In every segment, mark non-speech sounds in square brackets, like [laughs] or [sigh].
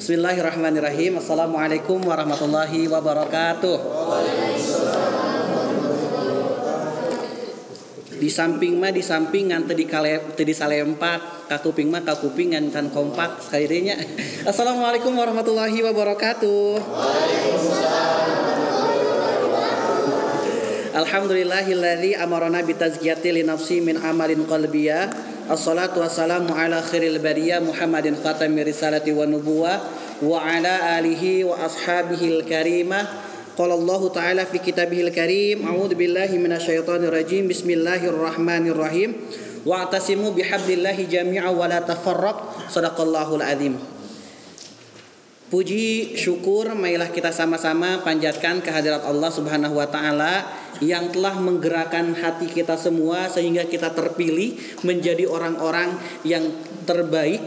Bismillahirrahmanirrahim. Assalamualaikum warahmatullahi wabarakatuh. Di samping mah di samping ngan tadi kale tadi salempak, kakuping mah kakuping ngan kan kompak sekalinya. [laughs] Assalamualaikum warahmatullahi wabarakatuh. Alhamdulillahilladzi amarana bitazkiyati li nafsi min amalin qalbiyah Assalatu wassalamu ala khairil bariyah Muhammadin khatami risalati wa nubuwah Wa ala alihi wa ashabihi al-karimah Qala Allah Ta'ala fi kitabihil karim A'udhu billahi minasyaitanir rajim. Bismillahirrahmanirrahim. Wa'tasimu bihablillahi jami'a wa la tafarraq. Sadaqallahul azim Puji syukur marilah kita sama-sama panjatkan kehadirat Allah Subhanahu wa taala yang telah menggerakkan hati kita semua sehingga kita terpilih menjadi orang-orang yang terbaik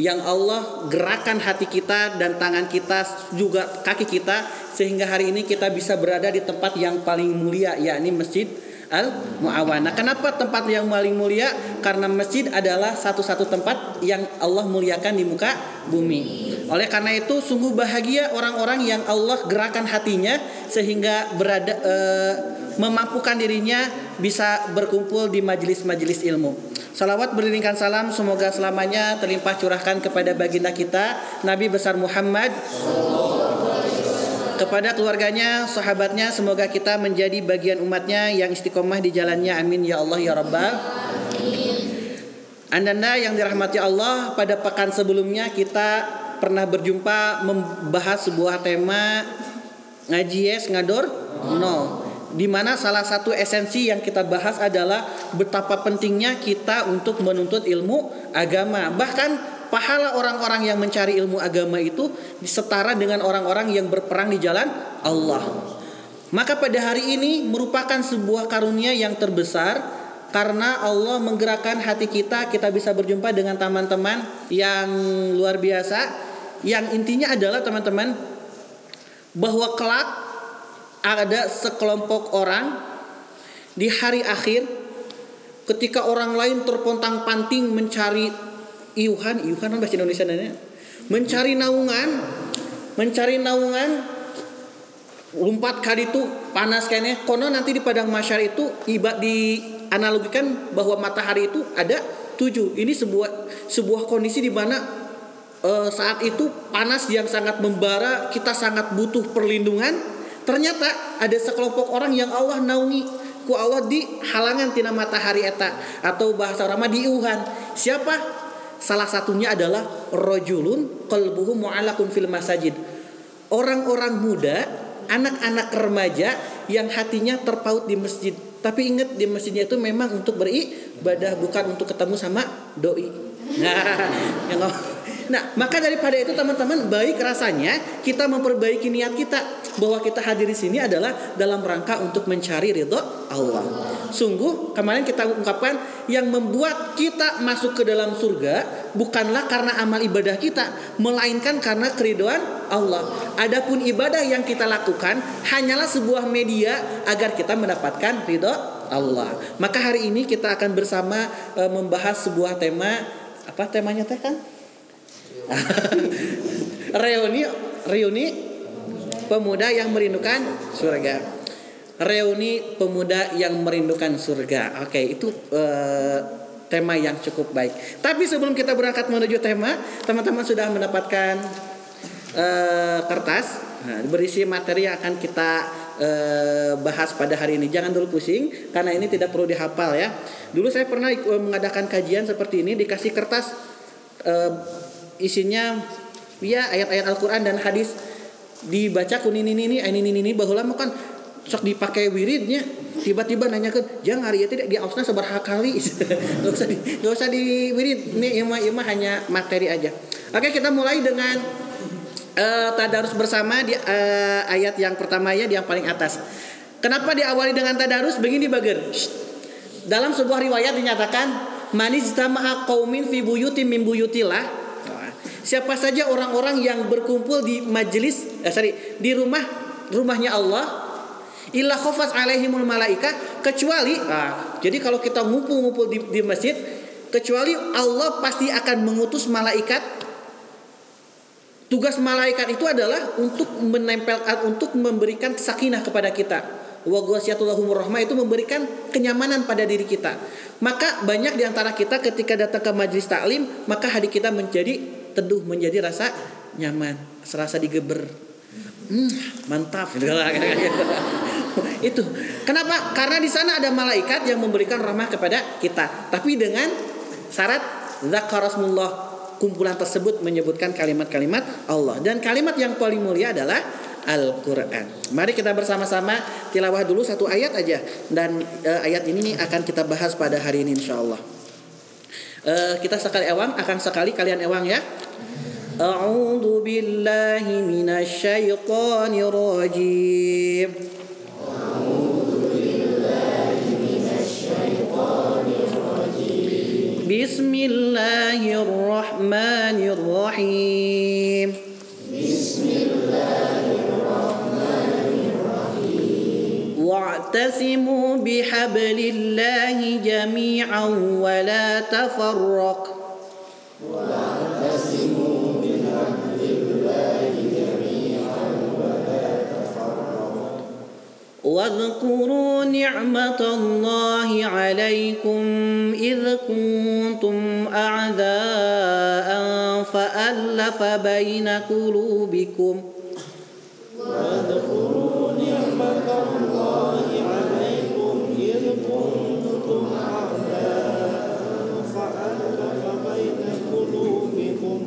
yang Allah gerakan hati kita dan tangan kita juga kaki kita sehingga hari ini kita bisa berada di tempat yang paling mulia yakni Masjid Al Muawana. Kenapa tempat yang paling mulia? Karena masjid adalah satu-satu tempat yang Allah muliakan di muka bumi. Oleh karena itu sungguh bahagia orang-orang yang Allah gerakan hatinya sehingga berada e, memampukan dirinya bisa berkumpul di majelis-majelis ilmu. Salawat beriringkan salam semoga selamanya terlimpah curahkan kepada baginda kita Nabi besar Muhammad kepada keluarganya, sahabatnya, semoga kita menjadi bagian umatnya yang istiqomah di jalannya. Amin ya Allah ya Rabbal. Anda yang dirahmati Allah, pada pekan sebelumnya kita pernah berjumpa membahas sebuah tema ngaji yes ngador no di mana salah satu esensi yang kita bahas adalah betapa pentingnya kita untuk menuntut ilmu agama bahkan pahala orang-orang yang mencari ilmu agama itu setara dengan orang-orang yang berperang di jalan Allah. Maka pada hari ini merupakan sebuah karunia yang terbesar karena Allah menggerakkan hati kita, kita bisa berjumpa dengan teman-teman yang luar biasa. Yang intinya adalah teman-teman bahwa kelak ada sekelompok orang di hari akhir ketika orang lain terpontang-panting mencari iuhan iuhan bahasa Indonesia nanya mencari naungan mencari naungan. Lompat kali itu panas kayaknya. Kono nanti di padang masyar itu iba di analogikan bahwa matahari itu ada tujuh. Ini sebuah sebuah kondisi di mana e, saat itu panas yang sangat membara kita sangat butuh perlindungan. Ternyata ada sekelompok orang yang Allah naungi. Ku Allah di halangan tina matahari eta atau bahasa orang di Wuhan siapa Salah satunya adalah rojulun qalbuhu mu'alakun fil masajid. Orang-orang muda, anak-anak remaja yang hatinya terpaut di masjid. Tapi ingat di masjidnya itu memang untuk beribadah bukan untuk ketemu sama doi. Nah, [laughs] yang Nah, maka daripada itu teman-teman baik rasanya kita memperbaiki niat kita bahwa kita hadir di sini adalah dalam rangka untuk mencari ridho Allah. Sungguh kemarin kita ungkapkan yang membuat kita masuk ke dalam surga bukanlah karena amal ibadah kita, melainkan karena keridoan Allah. Adapun ibadah yang kita lakukan hanyalah sebuah media agar kita mendapatkan ridho Allah. Maka hari ini kita akan bersama e, membahas sebuah tema apa temanya teh kan? [laughs] reuni reuni pemuda yang merindukan surga. Reuni pemuda yang merindukan surga. Oke, itu uh, tema yang cukup baik. Tapi sebelum kita berangkat menuju tema, teman-teman sudah mendapatkan uh, kertas nah, berisi materi yang akan kita uh, bahas pada hari ini. Jangan dulu pusing karena ini tidak perlu dihafal ya. Dulu saya pernah mengadakan kajian seperti ini dikasih kertas isinya ya ayat-ayat Al-Qur'an dan hadis. Dibaca kun ini ini ini ini ini bahwa kan. Sok dipakai wiridnya tiba-tiba nanya ke jangan hari itu di ausna seberapa kali? [laughs] Nggak usah di nggak usah di wirid ini ima ima hanya materi aja. Oke kita mulai dengan uh, tadarus bersama di uh, ayat yang pertama ya di yang paling atas. Kenapa diawali dengan tadarus? Begini bager. Dalam sebuah riwayat dinyatakan manis tama'a qaumin fi buyutin min buyutillah Siapa saja orang-orang yang berkumpul di majelis, eh, sorry, di rumah rumahnya Allah, illa khafas alaihimul malaika kecuali, nah, jadi kalau kita ngumpul-ngumpul di, di masjid, kecuali Allah pasti akan mengutus malaikat. Tugas malaikat itu adalah untuk menempelkan untuk memberikan sakinah kepada kita. Wa rahmah itu memberikan kenyamanan pada diri kita. Maka banyak di antara kita ketika datang ke majlis taklim maka hati kita menjadi teduh menjadi rasa nyaman serasa digeber. Hmm, mantap. [laughs] Itu. Kenapa? Karena di sana ada malaikat yang memberikan rahmah kepada kita. Tapi dengan syarat zakarasmullah kumpulan tersebut menyebutkan kalimat-kalimat Allah. Dan kalimat yang paling mulia adalah Al-Quran. Mari kita bersama-sama tilawah dulu satu ayat aja. Dan uh, ayat ini akan kita bahas pada hari ini insya Allah. Uh, kita sekali ewang akan sekali kalian ewang ya. أعوذ بالله من الشيطان الرجيم بسم الله الرحمن الرحيم واعتصموا بحبل الله جميعا ولا تفرق. واعتصموا واذكروا نعمة الله عليكم إذ كنتم أعداء فألف بين قلوبكم واذكروا نعمة الله عليكم إذ كنتم أعداء فألف بين قلوبكم.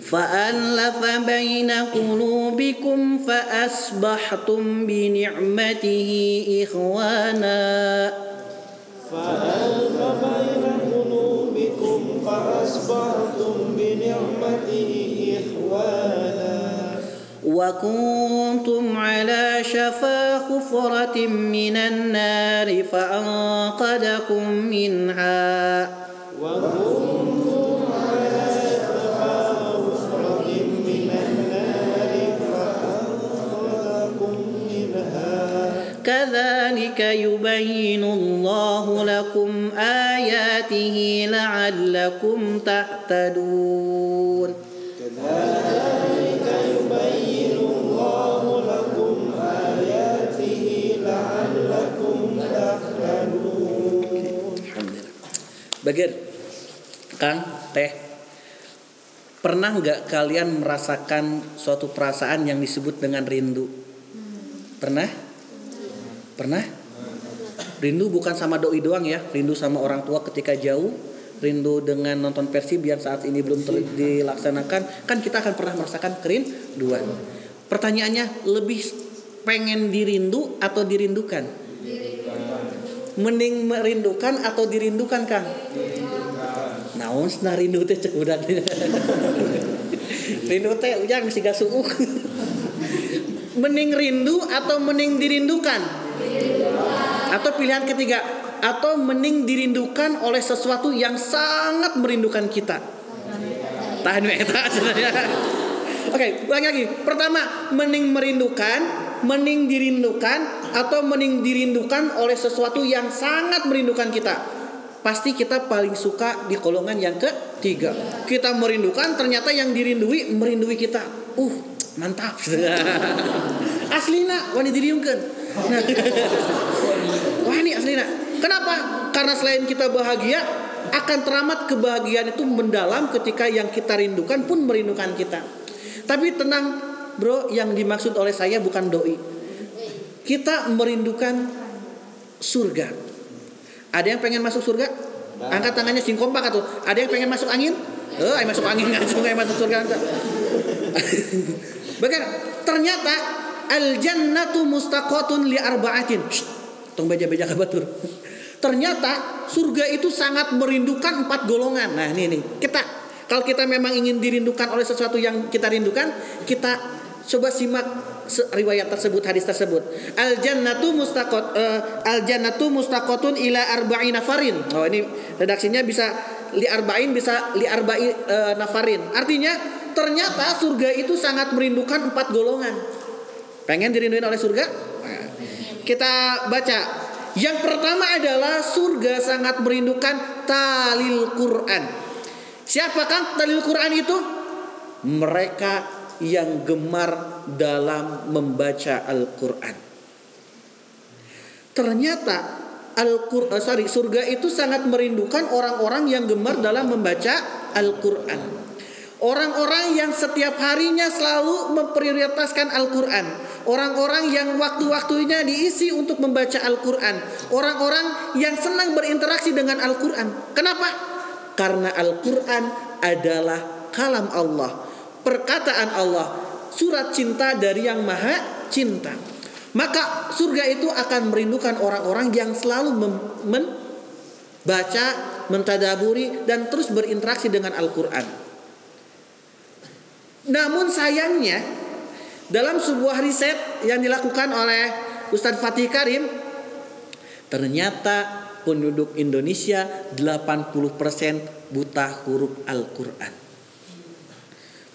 فألف بين قلوبكم فأصبحتم بنعمته إخوانا. فألف بين قلوبكم فأصبحتم وكنتم على شفا حفرة من النار فأنقذكم منها وكنتم على كذلك يبين الله لكم آياته لعلكم تهتدون Bagir Kang Teh Pernah nggak kalian merasakan suatu perasaan yang disebut dengan rindu? Pernah? Pernah? Rindu bukan sama doi doang ya, rindu sama orang tua ketika jauh, rindu dengan nonton Persib yang saat ini belum dilaksanakan, kan kita akan pernah merasakan kerinduan. Pertanyaannya, lebih pengen dirindu atau dirindukan? Mending merindukan atau dirindukan, Kang? Naon nah rindu teh cek udah. [laughs] rindu teh ujang gak suuk. mending rindu atau mending dirindukan? Atau pilihan ketiga, atau mending dirindukan oleh sesuatu yang sangat merindukan kita. Tahan [laughs] Oke, ulangi lagi. Pertama, mending merindukan, mending dirindukan, atau mending dirindukan oleh sesuatu yang sangat merindukan kita. Pasti kita paling suka di golongan yang ketiga. Kita merindukan, ternyata yang dirindui merindui kita. Uh, mantap. [laughs] Aslina, wanita diriungkan. Nah, [laughs] wah ini asli nak. Kenapa? Karena selain kita bahagia, akan teramat kebahagiaan itu mendalam ketika yang kita rindukan pun merindukan kita. Tapi tenang, bro, yang dimaksud oleh saya bukan doi. Kita merindukan surga. Ada yang pengen masuk surga? Angkat tangannya singkompak atau ada yang pengen masuk angin? Eh, oh, masuk angin [laughs] nggak yang masuk surga [laughs] Bagaimana? Ternyata al jannatu mustaqatun li arba'atin. Tong beja-beja kabatur. [laughs] Ternyata surga itu sangat merindukan empat golongan. Nah, ini nih. Kita kalau kita memang ingin dirindukan oleh sesuatu yang kita rindukan, kita coba simak riwayat tersebut, hadis tersebut. Al jannatu mustaqat uh, al jannatu mustaqatun ila arba'in nafarin. Oh, ini redaksinya bisa li arba'in bisa li arba'i uh, nafarin. Artinya ternyata surga itu sangat merindukan empat golongan. Pengen dirinduin oleh surga? Kita baca Yang pertama adalah surga sangat merindukan talil Quran. Siapakah talil Quran itu? Mereka yang gemar dalam membaca Al-Quran. Ternyata Al-Quran, eh, sorry, surga itu sangat merindukan orang-orang yang gemar dalam membaca Al-Quran. Orang-orang yang setiap harinya selalu memprioritaskan Al-Quran. Orang-orang yang waktu-waktunya diisi untuk membaca Al-Quran. Orang-orang yang senang berinteraksi dengan Al-Quran. Kenapa? Karena Al-Quran adalah kalam Allah. Perkataan Allah. Surat cinta dari yang maha cinta. Maka surga itu akan merindukan orang-orang yang selalu membaca, mentadaburi, dan terus berinteraksi dengan Al-Quran. Namun sayangnya dalam sebuah riset yang dilakukan oleh Ustadz Fatih Karim ternyata penduduk Indonesia 80% buta huruf Al-Qur'an.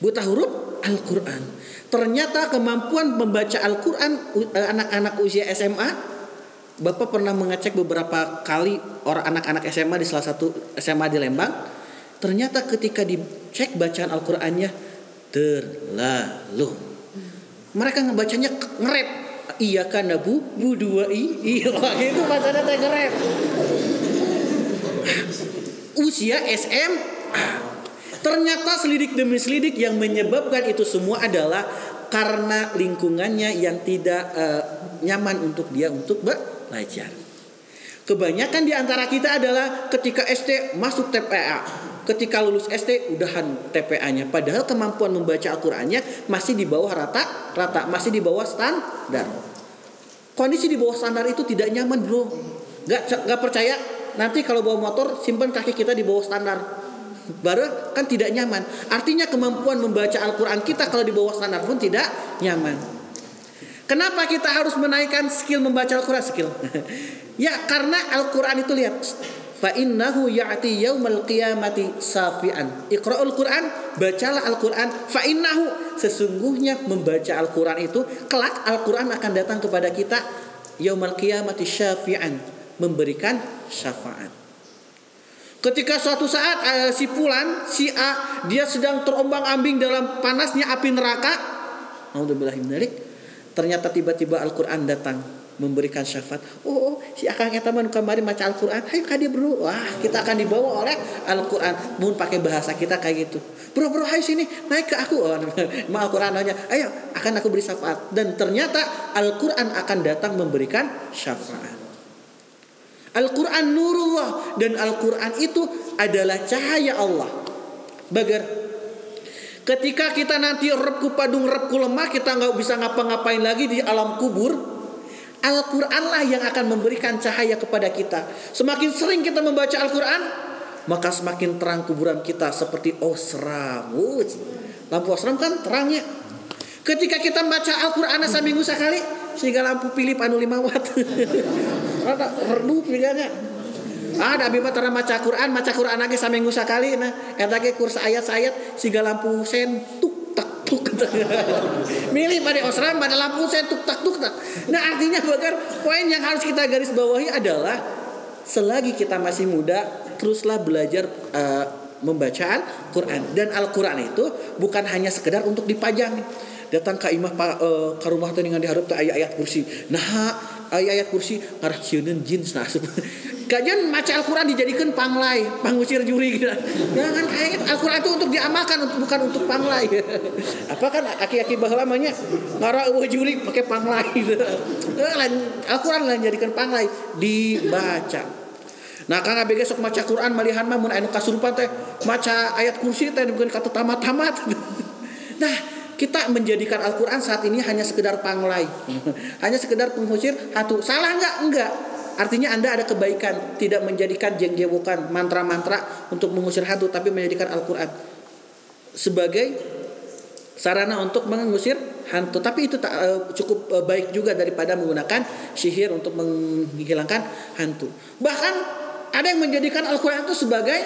Buta huruf Al-Qur'an. Ternyata kemampuan membaca Al-Qur'an eh, anak-anak usia SMA Bapak pernah mengecek beberapa kali orang anak-anak SMA di salah satu SMA di Lembang. Ternyata ketika dicek bacaan Al-Qur'annya terlalu. Mereka ngebacanya ngerep. Iya kan bu, bu dua i, iya [laughs] itu bacanya teh. Usia SM, ternyata selidik demi selidik yang menyebabkan itu semua adalah karena lingkungannya yang tidak uh, nyaman untuk dia untuk belajar. Kebanyakan di antara kita adalah ketika SD masuk TPA, ketika lulus SD udahan TPA-nya padahal kemampuan membaca Al-Qur'annya masih di bawah rata rata masih di bawah standar. Kondisi di bawah standar itu tidak nyaman bro. Nggak nggak percaya? Nanti kalau bawa motor simpan kaki kita di bawah standar baru kan tidak nyaman artinya kemampuan membaca Al-Quran kita kalau di bawah standar pun tidak nyaman kenapa kita harus menaikkan skill membaca Al-Quran skill [laughs] ya karena Al-Quran itu lihat fa innahu ya'ti yaumal qiyamati safian. Iqra'ul Quran, bacalah Al-Quran. Fa innahu sesungguhnya membaca Al-Quran itu kelak Al-Quran akan datang kepada kita yaumal qiyamati syafi'an, memberikan syafaat. Ketika suatu saat uh, si Fulan, si A, dia sedang terombang-ambing dalam panasnya api neraka. Ternyata tiba-tiba Al-Quran datang memberikan syafaat. Oh, oh si akang eta mah kemarin baca Al-Qur'an. Ayo ka dia bro. Wah, kita akan dibawa oleh Al-Qur'an. Mun pakai bahasa kita kayak gitu. Bro, bro, ayo sini naik ke aku. Oh, [laughs] ma Al-Qur'an aja. Ayo, akan aku beri syafaat. Dan ternyata Al-Qur'an akan datang memberikan syafaat. Al-Quran nurullah dan Al-Quran itu adalah cahaya Allah. Bagar ketika kita nanti repku padung repku lemah kita nggak bisa ngapa-ngapain lagi di alam kubur Al-Quran lah yang akan memberikan cahaya kepada kita. Semakin sering kita membaca Al-Quran, maka semakin terang kuburan kita seperti osram. Lampu osram kan terangnya. Ketika kita membaca Al-Quran seminggu sekali, sehingga lampu pilih anu 5 watt. [laughs] Ada redup pilihannya. Ada abi mah maca Quran, maca Quran lagi seminggu sekali nah. Eta ge kurs ayat-ayat sehingga lampu sen tuk [laughs] milih pada osram pada lampu saya tuk tak tuk tak. Nah artinya bakar poin yang harus kita garis bawahi adalah selagi kita masih muda teruslah belajar uh, membaca Al-Quran dan Al-Quran itu bukan hanya sekedar untuk dipajang datang ke imah uh, ke rumah dengan diharap ayat-ayat kursi nah ayat-ayat kursi ngarah cieun jin nah [laughs] Kajian maca Al-Quran dijadikan panglai, pangusir juri gitu. Jangan kayak Al-Quran itu untuk diamalkan, bukan untuk panglai. [laughs] Apa kan aki-aki bahwa lamanya ngara eueuh juri pakai panglai gitu. [laughs] Al-Quran lah jadikan panglai dibaca. Nah kang abg sok maca Quran malihan mah mun anu kasurupan teh maca ayat kursi teh bukan kata tamat-tamat. Nah, kita menjadikan Al-Quran saat ini hanya sekedar panglai. [laughs] hanya sekedar pengusir hantu. Salah enggak? Enggak. Artinya Anda ada kebaikan, tidak menjadikan jengjewokan mantra-mantra untuk mengusir hantu, tapi menjadikan Al-Quran sebagai sarana untuk mengusir hantu. Tapi itu tak, uh, cukup uh, baik juga daripada menggunakan sihir untuk menghilangkan hantu. Bahkan ada yang menjadikan Al-Quran itu sebagai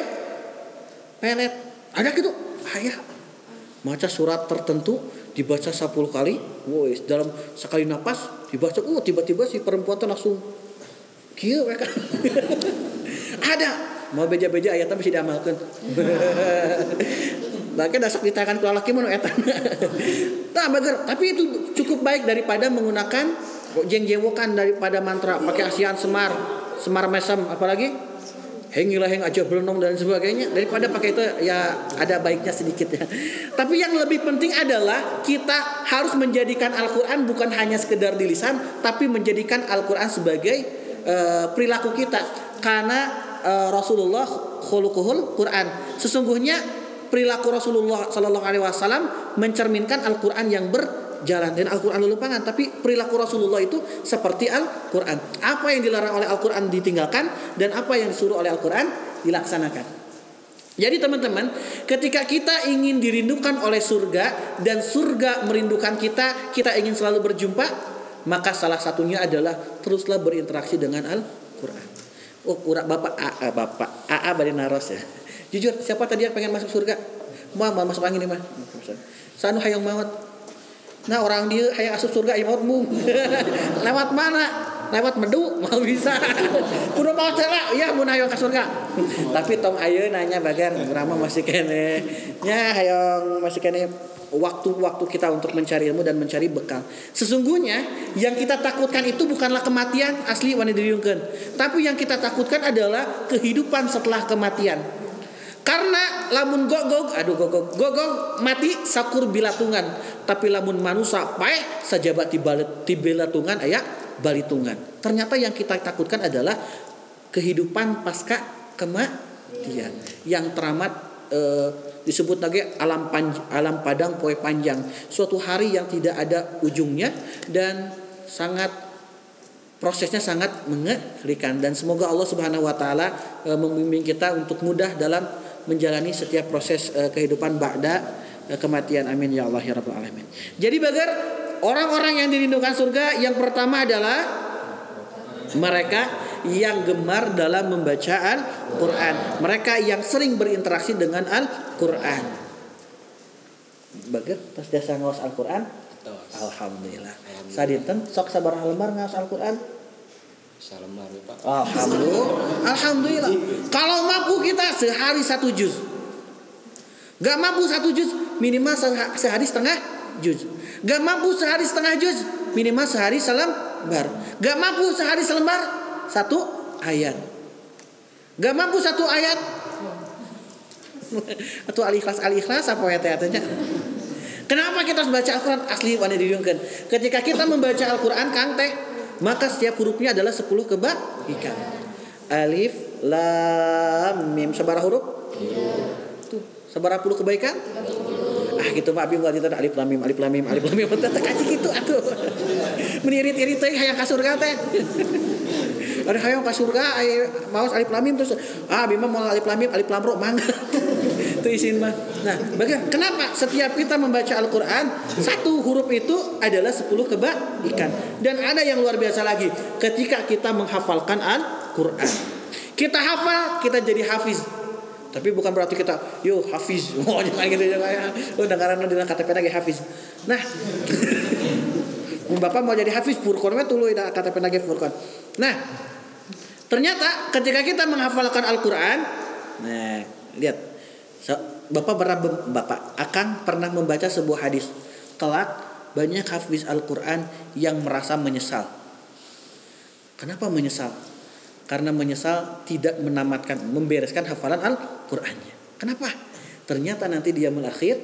pelet. Ada gitu, ayah baca surat tertentu dibaca 10 kali, wow, dalam sekali napas dibaca, oh tiba-tiba si perempuan langsung kieu mereka. [laughs] Ada. Mau beja-beja ayat tapi diamalkan. [laughs] Bahkan dasar ditahan kalau laki mana etan. [laughs] Nah, bager, tapi itu cukup baik daripada menggunakan jeng-jengwokan daripada mantra pakai asian semar, semar mesem apalagi hengilah heng aja belenong dan sebagainya daripada pakai itu ya ada baiknya sedikit ya. Tapi yang lebih penting adalah kita harus menjadikan Al-Qur'an bukan hanya sekedar di lisan tapi menjadikan Al-Qur'an sebagai uh, perilaku kita karena uh, Rasulullah khuluquhul Quran. Sesungguhnya perilaku Rasulullah Shallallahu Alaihi Wasallam mencerminkan Al-Quran yang berjalan dan Al-Quran pangan tapi perilaku Rasulullah itu seperti Al-Quran apa yang dilarang oleh Al-Quran ditinggalkan dan apa yang disuruh oleh Al-Quran dilaksanakan jadi teman-teman, ketika kita ingin dirindukan oleh surga dan surga merindukan kita, kita ingin selalu berjumpa, maka salah satunya adalah teruslah berinteraksi dengan Al-Qur'an. Oh, Bapak AA, Bapak AA Bari Naros ya. Jujur, siapa tadi yang pengen masuk surga? Mau masuk angin ini mah. Sanu hayang maut. Nah orang dia hayang asup surga mung. [laughs] Lewat mana? Lewat medu [laughs] mau bisa. Udah mau celak ya mau hayang ke surga. [laughs] Tapi tong ayo nanya bagar Rama masih kene. Nya hayang masih kene waktu-waktu kita untuk mencari ilmu dan mencari bekal. Sesungguhnya yang kita takutkan itu bukanlah kematian asli wanita tapi yang kita takutkan adalah kehidupan setelah kematian. Karena lamun gogog, aduh gogog, gogog mati sakur bilatungan. Tapi lamun manusia paeh sajabat di bilatungan ayat balitungan. Ternyata yang kita takutkan adalah kehidupan pasca kematian yang teramat eh, disebut lagi alam panj alam padang poe panjang. Suatu hari yang tidak ada ujungnya dan sangat prosesnya sangat mengerikan dan semoga Allah Subhanahu wa taala e, membimbing kita untuk mudah dalam menjalani setiap proses uh, kehidupan ba'da uh, kematian. Amin ya Allah ya rabbal alamin. Jadi bagar orang-orang yang dirindukan surga yang pertama adalah mereka yang gemar dalam membaca Al-Quran Mereka yang sering berinteraksi dengan Al-Quran. Bager, pas jasa ngawas Al-Quran? Alhamdulillah. Sadinten, sok sabar lembar ngawas Al-Quran Salemar ya Pak. Alhamdulillah. Alhamdulillah. Kalau mampu kita sehari satu juz. Gak mampu satu juz minimal sehari setengah juz. Gak mampu sehari setengah juz minimal sehari selembar. Gak mampu sehari selembar satu ayat. Gak mampu satu ayat [laughs] atau al-ikhlas al-ikhlas apa ya teaternya Kenapa kita harus baca Al-Quran asli wanita Ketika kita membaca Al-Quran kang teh maka setiap hurufnya adalah 10 kebaikan. Alif, lam, mim. Sebarah huruf? Tuh, sebarah puluh kebaikan? Ah gitu Pak Abim kita alif lam mim alif lam mim alif lam mim teh kaji gitu atuh. [laughs] Menirit-irit teh hayang ka surga teh. [laughs] Ada hayang ka surga maos alif lam mim terus ah Abim mau alif lam mim alif lam ro mangga. [laughs] Itu isin mah. Nah, bagaimana? Kenapa setiap kita membaca Al-Qur'an satu huruf itu adalah 10 kebaikan. Dan ada yang luar biasa lagi ketika kita menghafalkan Al-Qur'an. Kita hafal, kita jadi hafiz. Tapi bukan berarti kita, yo hafiz, [laughs] oh jangan gitu jangan ya. Oh dengaran di KTP lagi hafiz. Nah, [laughs] Bapak mau jadi hafiz Furqan mah tuluy da KTP lagi Furqan. Nah, ternyata ketika kita menghafalkan Al-Qur'an, nah, lihat. Bapak pernah Bapak akan pernah membaca sebuah hadis. Kelak banyak hafiz Al-Qur'an yang merasa menyesal. Kenapa menyesal? karena menyesal tidak menamatkan membereskan hafalan Al-Qur'annya. Kenapa? Ternyata nanti dia akhir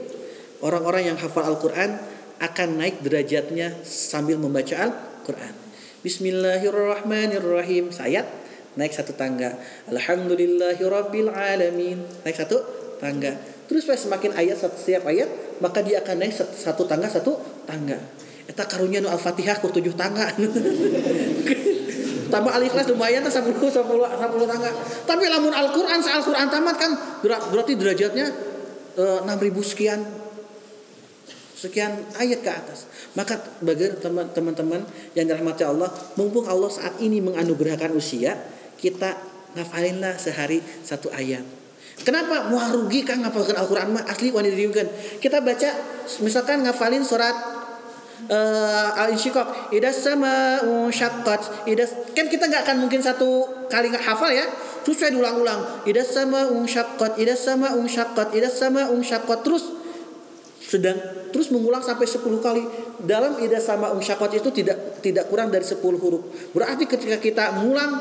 orang-orang yang hafal Al-Qur'an akan naik derajatnya sambil membaca Al-Qur'an. Bismillahirrahmanirrahim. Sayat naik satu tangga. Alhamdulillahirabbil alamin. Naik satu tangga. Terus semakin ayat setiap ayat maka dia akan naik satu tangga satu tangga. Eta karunya nu Al-Fatihah ku tujuh tangga. [laughs] tambah al-ikhlas lumayan tuh 10 10 10 tangga. Tapi lamun Al-Qur'an Al-Qur'an tamat kan berarti derajatnya uh, ribu sekian sekian ayat ke atas. Maka bagi teman-teman yang dirahmati Allah, mumpung Allah saat ini menganugerahkan usia, kita ngafalinlah sehari satu ayat. Kenapa? Mau rugi kan ngafalkan Al-Quran? Mah asli wanita Kita baca misalkan ngafalin surat uh, al insyiqaq idas sama syaqqat. Idas kan kita nggak akan mungkin satu kali nggak hafal ya. Terus saya diulang-ulang. Idas sama syaqqat idas sama syaqqat idas sama syaqqat. Terus sedang terus mengulang sampai 10 kali. Dalam idas sama syaqqat itu tidak tidak kurang dari 10 huruf. Berarti ketika kita mengulang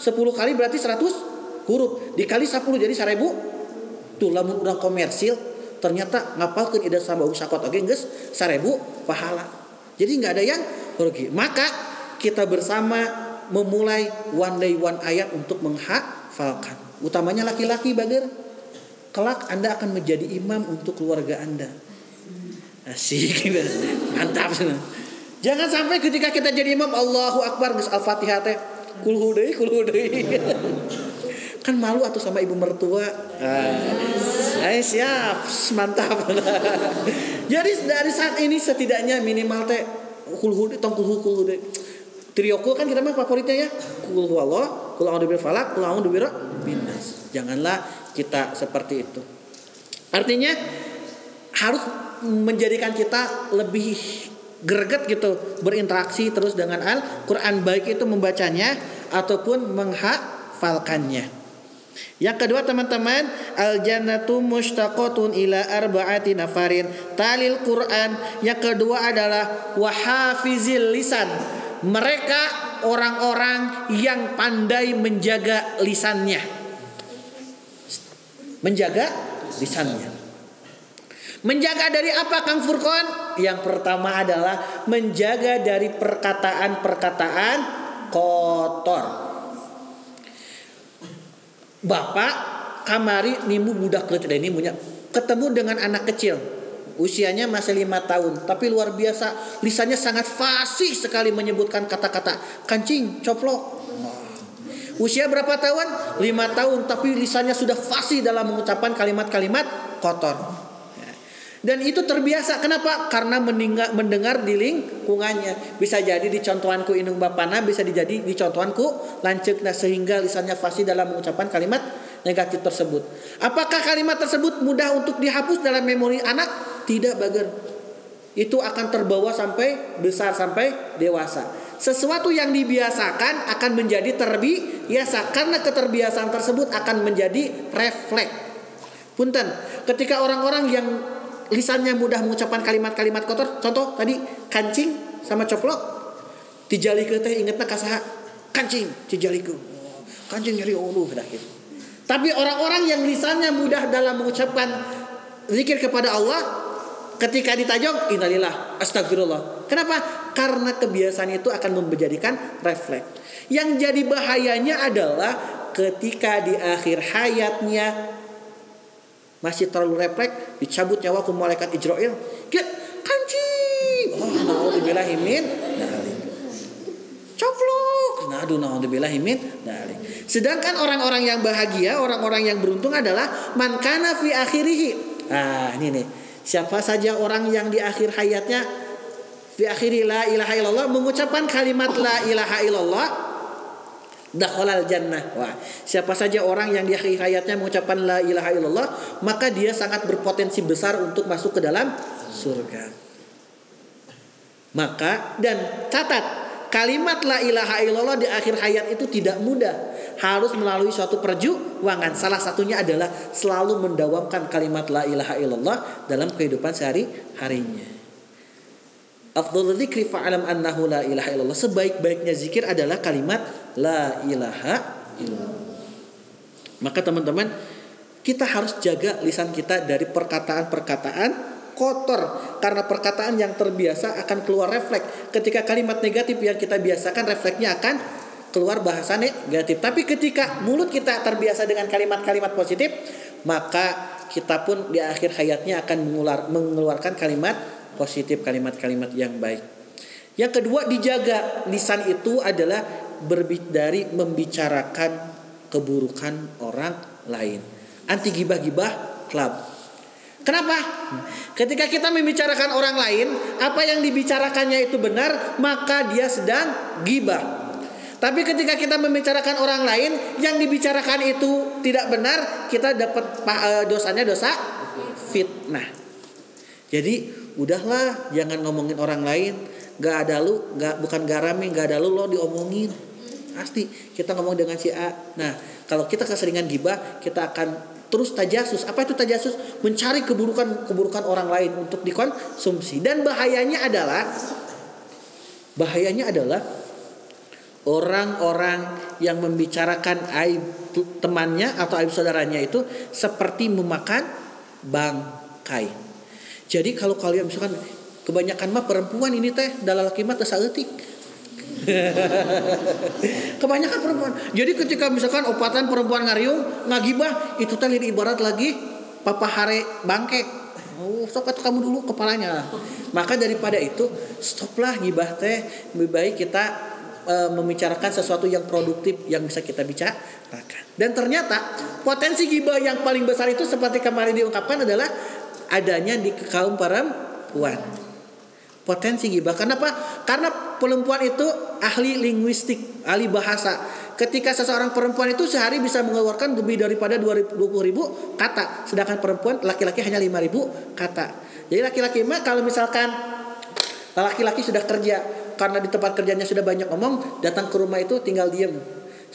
10 kali berarti 100 huruf dikali 10 jadi 1000 tuh lamun udah komersil ternyata ngapalkan idas sama syaqqat oke guys 1000 pahala jadi nggak ada yang rugi. Maka kita bersama memulai one day one ayat untuk menghafalkan. Utamanya laki-laki bager. Kelak Anda akan menjadi imam untuk keluarga Anda. Asik. Mantap. Jangan sampai ketika kita jadi imam Allahu Akbar gus Al-Fatihah teh kulhu deui kulhu [laughs] kan malu atau sama ibu mertua. Ah, siap. Mantap. Jadi dari saat ini setidaknya minimal teh kulhu tong kulhu kulhu deh Trioko kan kita mah favoritnya ya. Kulhu Allah kulhu a'udzu falak kulhu a'udzu binas. Janganlah kita seperti itu. Artinya harus menjadikan kita lebih greget gitu berinteraksi terus dengan Al-Qur'an. Baik itu membacanya ataupun menghafalkannya. Yang kedua teman-teman, al jannatu mustaqatun ila arba'ati nafarin. Talil Quran. Yang kedua adalah wahafizil lisan. Mereka orang-orang yang pandai menjaga lisannya. Menjaga lisannya. Menjaga dari apa Kang Furqan? Yang pertama adalah menjaga dari perkataan-perkataan kotor bapak kamari nimu budak kecil. Ini punya ketemu dengan anak kecil. Usianya masih lima tahun tapi luar biasa. Lisannya sangat fasih sekali menyebutkan kata-kata. Kancing coplok. Usia berapa tahun? Lima tahun tapi lisannya sudah fasih dalam mengucapkan kalimat-kalimat kotor dan itu terbiasa. Kenapa? Karena mendengar, mendengar di lingkungannya. Bisa jadi dicontohanku inung bapana bisa dijadi dicontohanku lancek nah sehingga lisannya fasih dalam mengucapkan kalimat negatif tersebut. Apakah kalimat tersebut mudah untuk dihapus dalam memori anak? Tidak bager. Itu akan terbawa sampai besar sampai dewasa. Sesuatu yang dibiasakan akan menjadi terbiasa. Karena keterbiasaan tersebut akan menjadi refleks. Punten. Ketika orang-orang yang lisannya mudah mengucapkan kalimat-kalimat kotor. Contoh tadi kancing sama coplok. Tijaliku teh ingetna kasaha? Kancing tijaliku kancing nyeri ulu gitu. Tapi orang-orang yang lisannya mudah dalam mengucapkan zikir kepada Allah ketika ditajong innalillah astagfirullah. Kenapa? Karena kebiasaan itu akan menjadikan refleks. Yang jadi bahayanya adalah ketika di akhir hayatnya masih terlalu refleks dicabut nyawa ke malaikat Israel. Dia kancing oh naudzubillahi min coplok aduh naudzubillahi min sedangkan orang-orang yang bahagia orang-orang yang beruntung adalah man kana fi akhirihi. Ah ini nih. Siapa saja orang yang di akhir hayatnya fi akhiri la ilaha illallah mengucapkan kalimat la ilaha illallah dakhalal jannah. Wah, siapa saja orang yang di akhir hayatnya mengucapkan la ilaha illallah, maka dia sangat berpotensi besar untuk masuk ke dalam surga. Maka dan catat kalimat la ilaha illallah di akhir hayat itu tidak mudah. Harus melalui suatu perjuangan. Salah satunya adalah selalu mendawamkan kalimat la ilaha illallah dalam kehidupan sehari-harinya. Afdhal dzikri fa'alam annahu la ilaha illallah. Sebaik-baiknya zikir adalah kalimat la ilaha illallah. Maka teman-teman, kita harus jaga lisan kita dari perkataan-perkataan kotor karena perkataan yang terbiasa akan keluar refleks. Ketika kalimat negatif yang kita biasakan refleksnya akan keluar bahasa negatif. Tapi ketika mulut kita terbiasa dengan kalimat-kalimat positif, maka kita pun di akhir hayatnya akan mengeluarkan kalimat positif kalimat-kalimat yang baik. Yang kedua dijaga lisan itu adalah dari membicarakan keburukan orang lain. Anti gibah-gibah klub. Kenapa? Ketika kita membicarakan orang lain, apa yang dibicarakannya itu benar, maka dia sedang gibah. Tapi ketika kita membicarakan orang lain, yang dibicarakan itu tidak benar, kita dapat eh, dosanya dosa fitnah. Jadi udahlah jangan ngomongin orang lain. Gak ada lu, gak bukan garami, gak ada lu lo diomongin. Pasti kita ngomong dengan si A. Nah, kalau kita keseringan gibah, kita akan terus tajasus. Apa itu tajasus? Mencari keburukan-keburukan orang lain untuk dikonsumsi. Dan bahayanya adalah bahayanya adalah orang-orang yang membicarakan aib temannya atau aib saudaranya itu seperti memakan bangkai. Jadi kalau kalian misalkan kebanyakan mah perempuan ini teh dalam laki mah. [laughs] kebanyakan perempuan. Jadi ketika misalkan opatan perempuan ngariung ngagibah itu teh ibarat lagi papa hare bangke. Oh, sok kamu dulu kepalanya. Maka daripada itu stoplah gibah teh lebih baik kita e, membicarakan sesuatu yang produktif yang bisa kita bicarakan. Dan ternyata potensi gibah yang paling besar itu seperti kemarin diungkapkan adalah adanya di kaum perempuan. Potensi gibah. Kenapa? Karena perempuan itu ahli linguistik, ahli bahasa. Ketika seseorang perempuan itu sehari bisa mengeluarkan lebih daripada 20 ribu kata. Sedangkan perempuan laki-laki hanya 5 ribu kata. Jadi laki-laki mah kalau misalkan laki-laki sudah kerja karena di tempat kerjanya sudah banyak ngomong, datang ke rumah itu tinggal diem.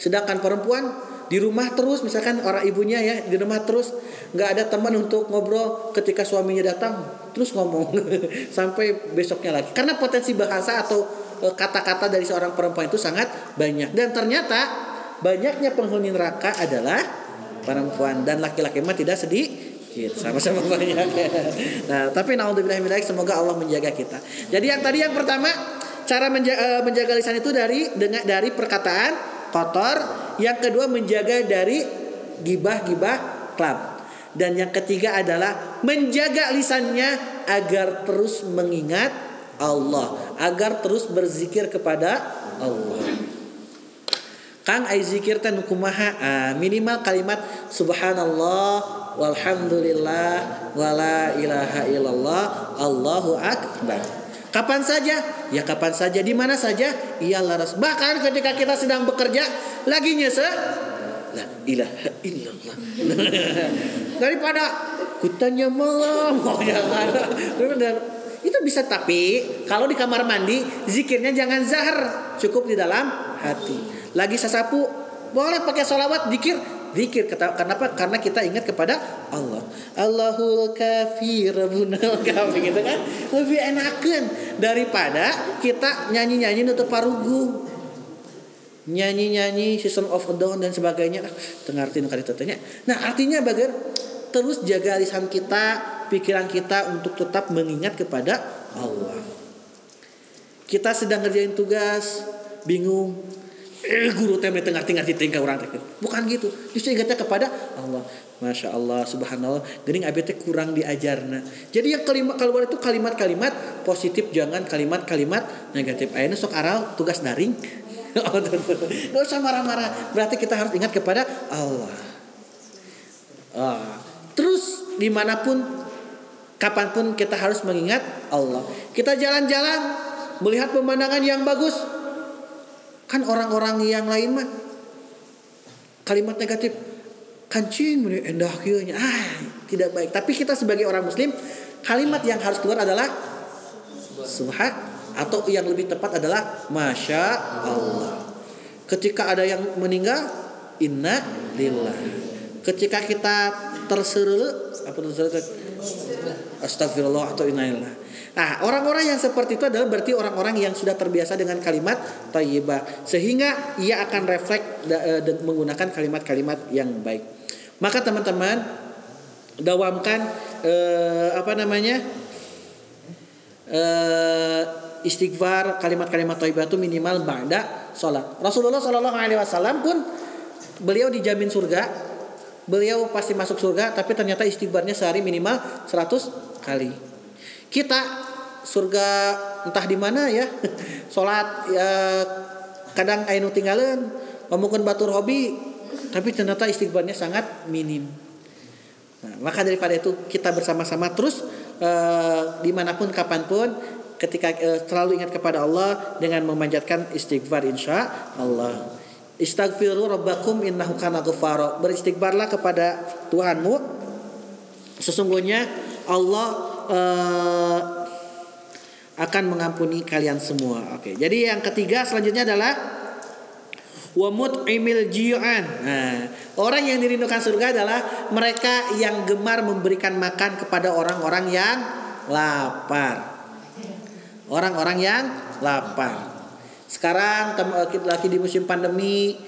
Sedangkan perempuan di rumah terus, misalkan orang ibunya ya di rumah terus, nggak ada teman untuk ngobrol ketika suaminya datang, terus ngomong [laughs] sampai besoknya lagi. Karena potensi bahasa atau e, kata-kata dari seorang perempuan itu sangat banyak. Dan ternyata banyaknya penghuni neraka adalah perempuan dan laki-laki mah tidak sedih Gitu, sama-sama banyak. [laughs] Nah, tapi naudzubillah semoga Allah menjaga kita. Jadi yang tadi yang pertama cara menjaga, eh, menjaga lisan itu dari dengan dari perkataan kotor. Yang kedua menjaga dari gibah-gibah klub. Dan yang ketiga adalah menjaga lisannya agar terus mengingat Allah, agar terus berzikir kepada Allah. Kang ai zikir kumaha ah, minimal kalimat subhanallah walhamdulillah wala ilaha illallah Allahu akbar. Kapan saja? Ya kapan saja, di mana saja? Ia laras. Bahkan ketika kita sedang bekerja, lagi nyese, la ilaha illallah. [laughs] Daripada kutanya malam, [laughs] oh jangan. Itu bisa tapi kalau di kamar mandi zikirnya jangan zahar, cukup di dalam hati. Lagi sesapu, boleh pakai sholawat, zikir, Zikir kenapa? Karena kita ingat kepada Allah. Allahul kafir rabbunal [laughs] kafi gitu kan. Lebih enakan daripada kita nyanyi-nyanyi untuk parugu. Nyanyi-nyanyi System of a Down dan sebagainya. Tengarti nukari tanya. Nah, artinya bagar terus jaga lisan kita, pikiran kita untuk tetap mengingat kepada Allah. Kita sedang ngerjain tugas, bingung, eh guru teh tengah tinggal tingkah orang teh. Bukan gitu. Justru ingatnya kepada Allah. Masya Allah subhanallah. Gening abi teh kurang diajarna. Jadi yang kalimat keluar itu kalimat-kalimat positif jangan kalimat-kalimat negatif. Ayeuna sok aral tugas daring. [laughs] Gak usah marah-marah. Berarti kita harus ingat kepada Allah. Ah. terus di mana pun kapan pun kita harus mengingat Allah. Kita jalan-jalan melihat pemandangan yang bagus Kan orang-orang yang lain mah kalimat negatif kancing endah kieunya ah tidak baik. Tapi kita sebagai orang muslim kalimat yang harus keluar adalah subhan atau yang lebih tepat adalah masya Allah. Ketika ada yang meninggal inna lillah. Ketika kita terseru apa terseru astagfirullah atau inna lillah. Nah, orang-orang yang seperti itu adalah berarti orang-orang yang sudah terbiasa dengan kalimat thayyibah sehingga ia akan refleks e, menggunakan kalimat-kalimat yang baik. Maka teman-teman dawamkan eh, apa namanya? Eh, istighfar kalimat-kalimat thayyibah itu minimal ba'da salat. Rasulullah Shallallahu alaihi wasallam pun beliau dijamin surga. Beliau pasti masuk surga tapi ternyata istighfarnya sehari minimal 100 kali. Kita surga entah di mana ya. [laughs] Salat ya kadang ainu tinggalan ngomongin batur hobi tapi ternyata istighfarnya sangat minim. Nah, maka daripada itu kita bersama-sama terus uh, di mana pun kapan pun ketika uh, terlalu ingat kepada Allah dengan memanjatkan istighfar insya Allah. Istighfiru rabbakum innahu kana Beristighfarlah kepada Tuhanmu. Sesungguhnya Allah eh, akan mengampuni kalian semua. Oke. Jadi yang ketiga selanjutnya adalah wa mut'imil ji'an. Nah, orang yang dirindukan surga adalah mereka yang gemar memberikan makan kepada orang-orang yang lapar. Orang-orang yang lapar. Sekarang eh, lagi di musim pandemi,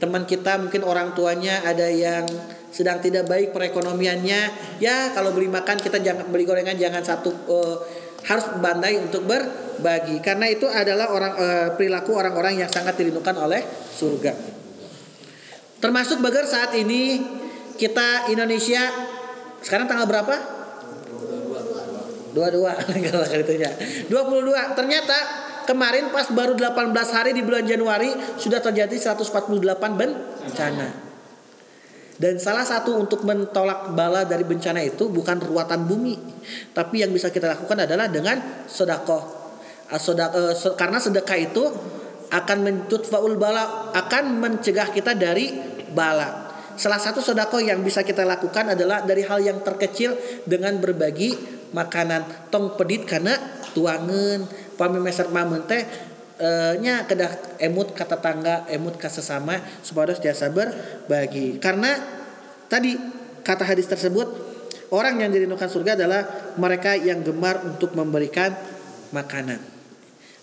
teman kita mungkin orang tuanya ada yang sedang tidak baik perekonomiannya. Ya, kalau beli makan kita jangan beli gorengan jangan satu eh, harus bandai untuk berbagi karena itu adalah orang eh, perilaku orang-orang yang sangat dirindukan oleh surga. Termasuk bagar saat ini kita Indonesia sekarang tanggal berapa? 22 kalau itunya. 22 ternyata kemarin pas baru 18 hari di bulan Januari sudah terjadi 148 bencana. Dan salah satu untuk mentolak bala dari bencana itu bukan ruatan bumi, tapi yang bisa kita lakukan adalah dengan sodakoh. Ah, eh, karena sedekah itu akan mentut faul bala, akan mencegah kita dari bala. Salah satu sodako yang bisa kita lakukan adalah dari hal yang terkecil dengan berbagi makanan tong pedit karena tuangan pami meser nya kedah emut kata tangga emut ka sesama supaya biasa berbagi karena tadi kata hadis tersebut orang yang dirindukan surga adalah mereka yang gemar untuk memberikan makanan.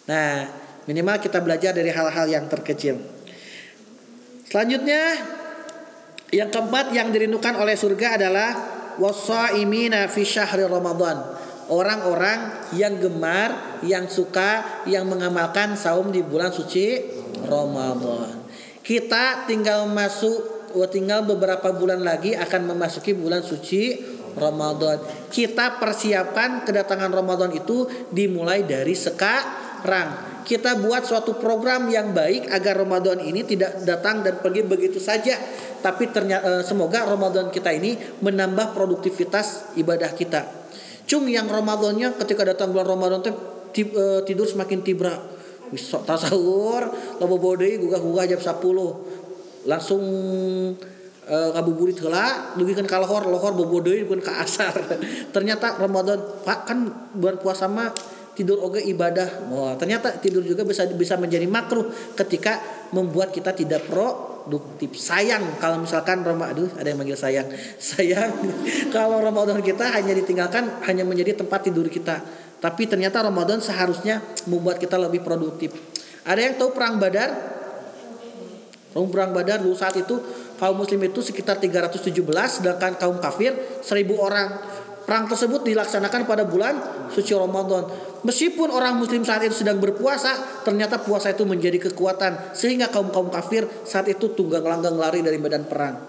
Nah minimal kita belajar dari hal-hal yang terkecil. Selanjutnya yang keempat yang dirindukan oleh surga adalah wasaimina fi syahri Ramadan. Orang-orang yang gemar, yang suka, yang mengamalkan saum di bulan suci Ramadan. Kita tinggal masuk oh, tinggal beberapa bulan lagi akan memasuki bulan suci Ramadan. Kita persiapkan kedatangan Ramadan itu dimulai dari sekarang. Kita buat suatu program yang baik agar Ramadan ini tidak datang dan pergi begitu saja tapi ternyata semoga Ramadan kita ini menambah produktivitas ibadah kita. Cung yang Ramadannya ketika datang bulan Ramadan teh eh, tidur semakin tibra. Wis sok tasawur, loba bodei gugah-gugah jam 10. Langsung eh, ngabuburit heula dugikeun ka lohor, lohor bobo deui pun ka asar. [laughs] Ternyata Ramadan Pak kan bulan puasa mah tidur oge ibadah. Wah, ternyata tidur juga bisa bisa menjadi makruh ketika membuat kita tidak produktif. Sayang kalau misalkan aduh ada yang manggil sayang. [laughs] Sayang kalau Ramadan kita hanya ditinggalkan hanya menjadi tempat tidur kita. Tapi ternyata Ramadan seharusnya membuat kita lebih produktif. Ada yang tahu perang Badar? Perang Badar dulu saat itu kaum muslim itu sekitar 317 sedangkan kaum kafir 1000 orang. Perang tersebut dilaksanakan pada bulan suci Ramadan. Meskipun orang muslim saat itu sedang berpuasa, ternyata puasa itu menjadi kekuatan sehingga kaum-kaum kafir saat itu tunggang langgang lari dari medan perang.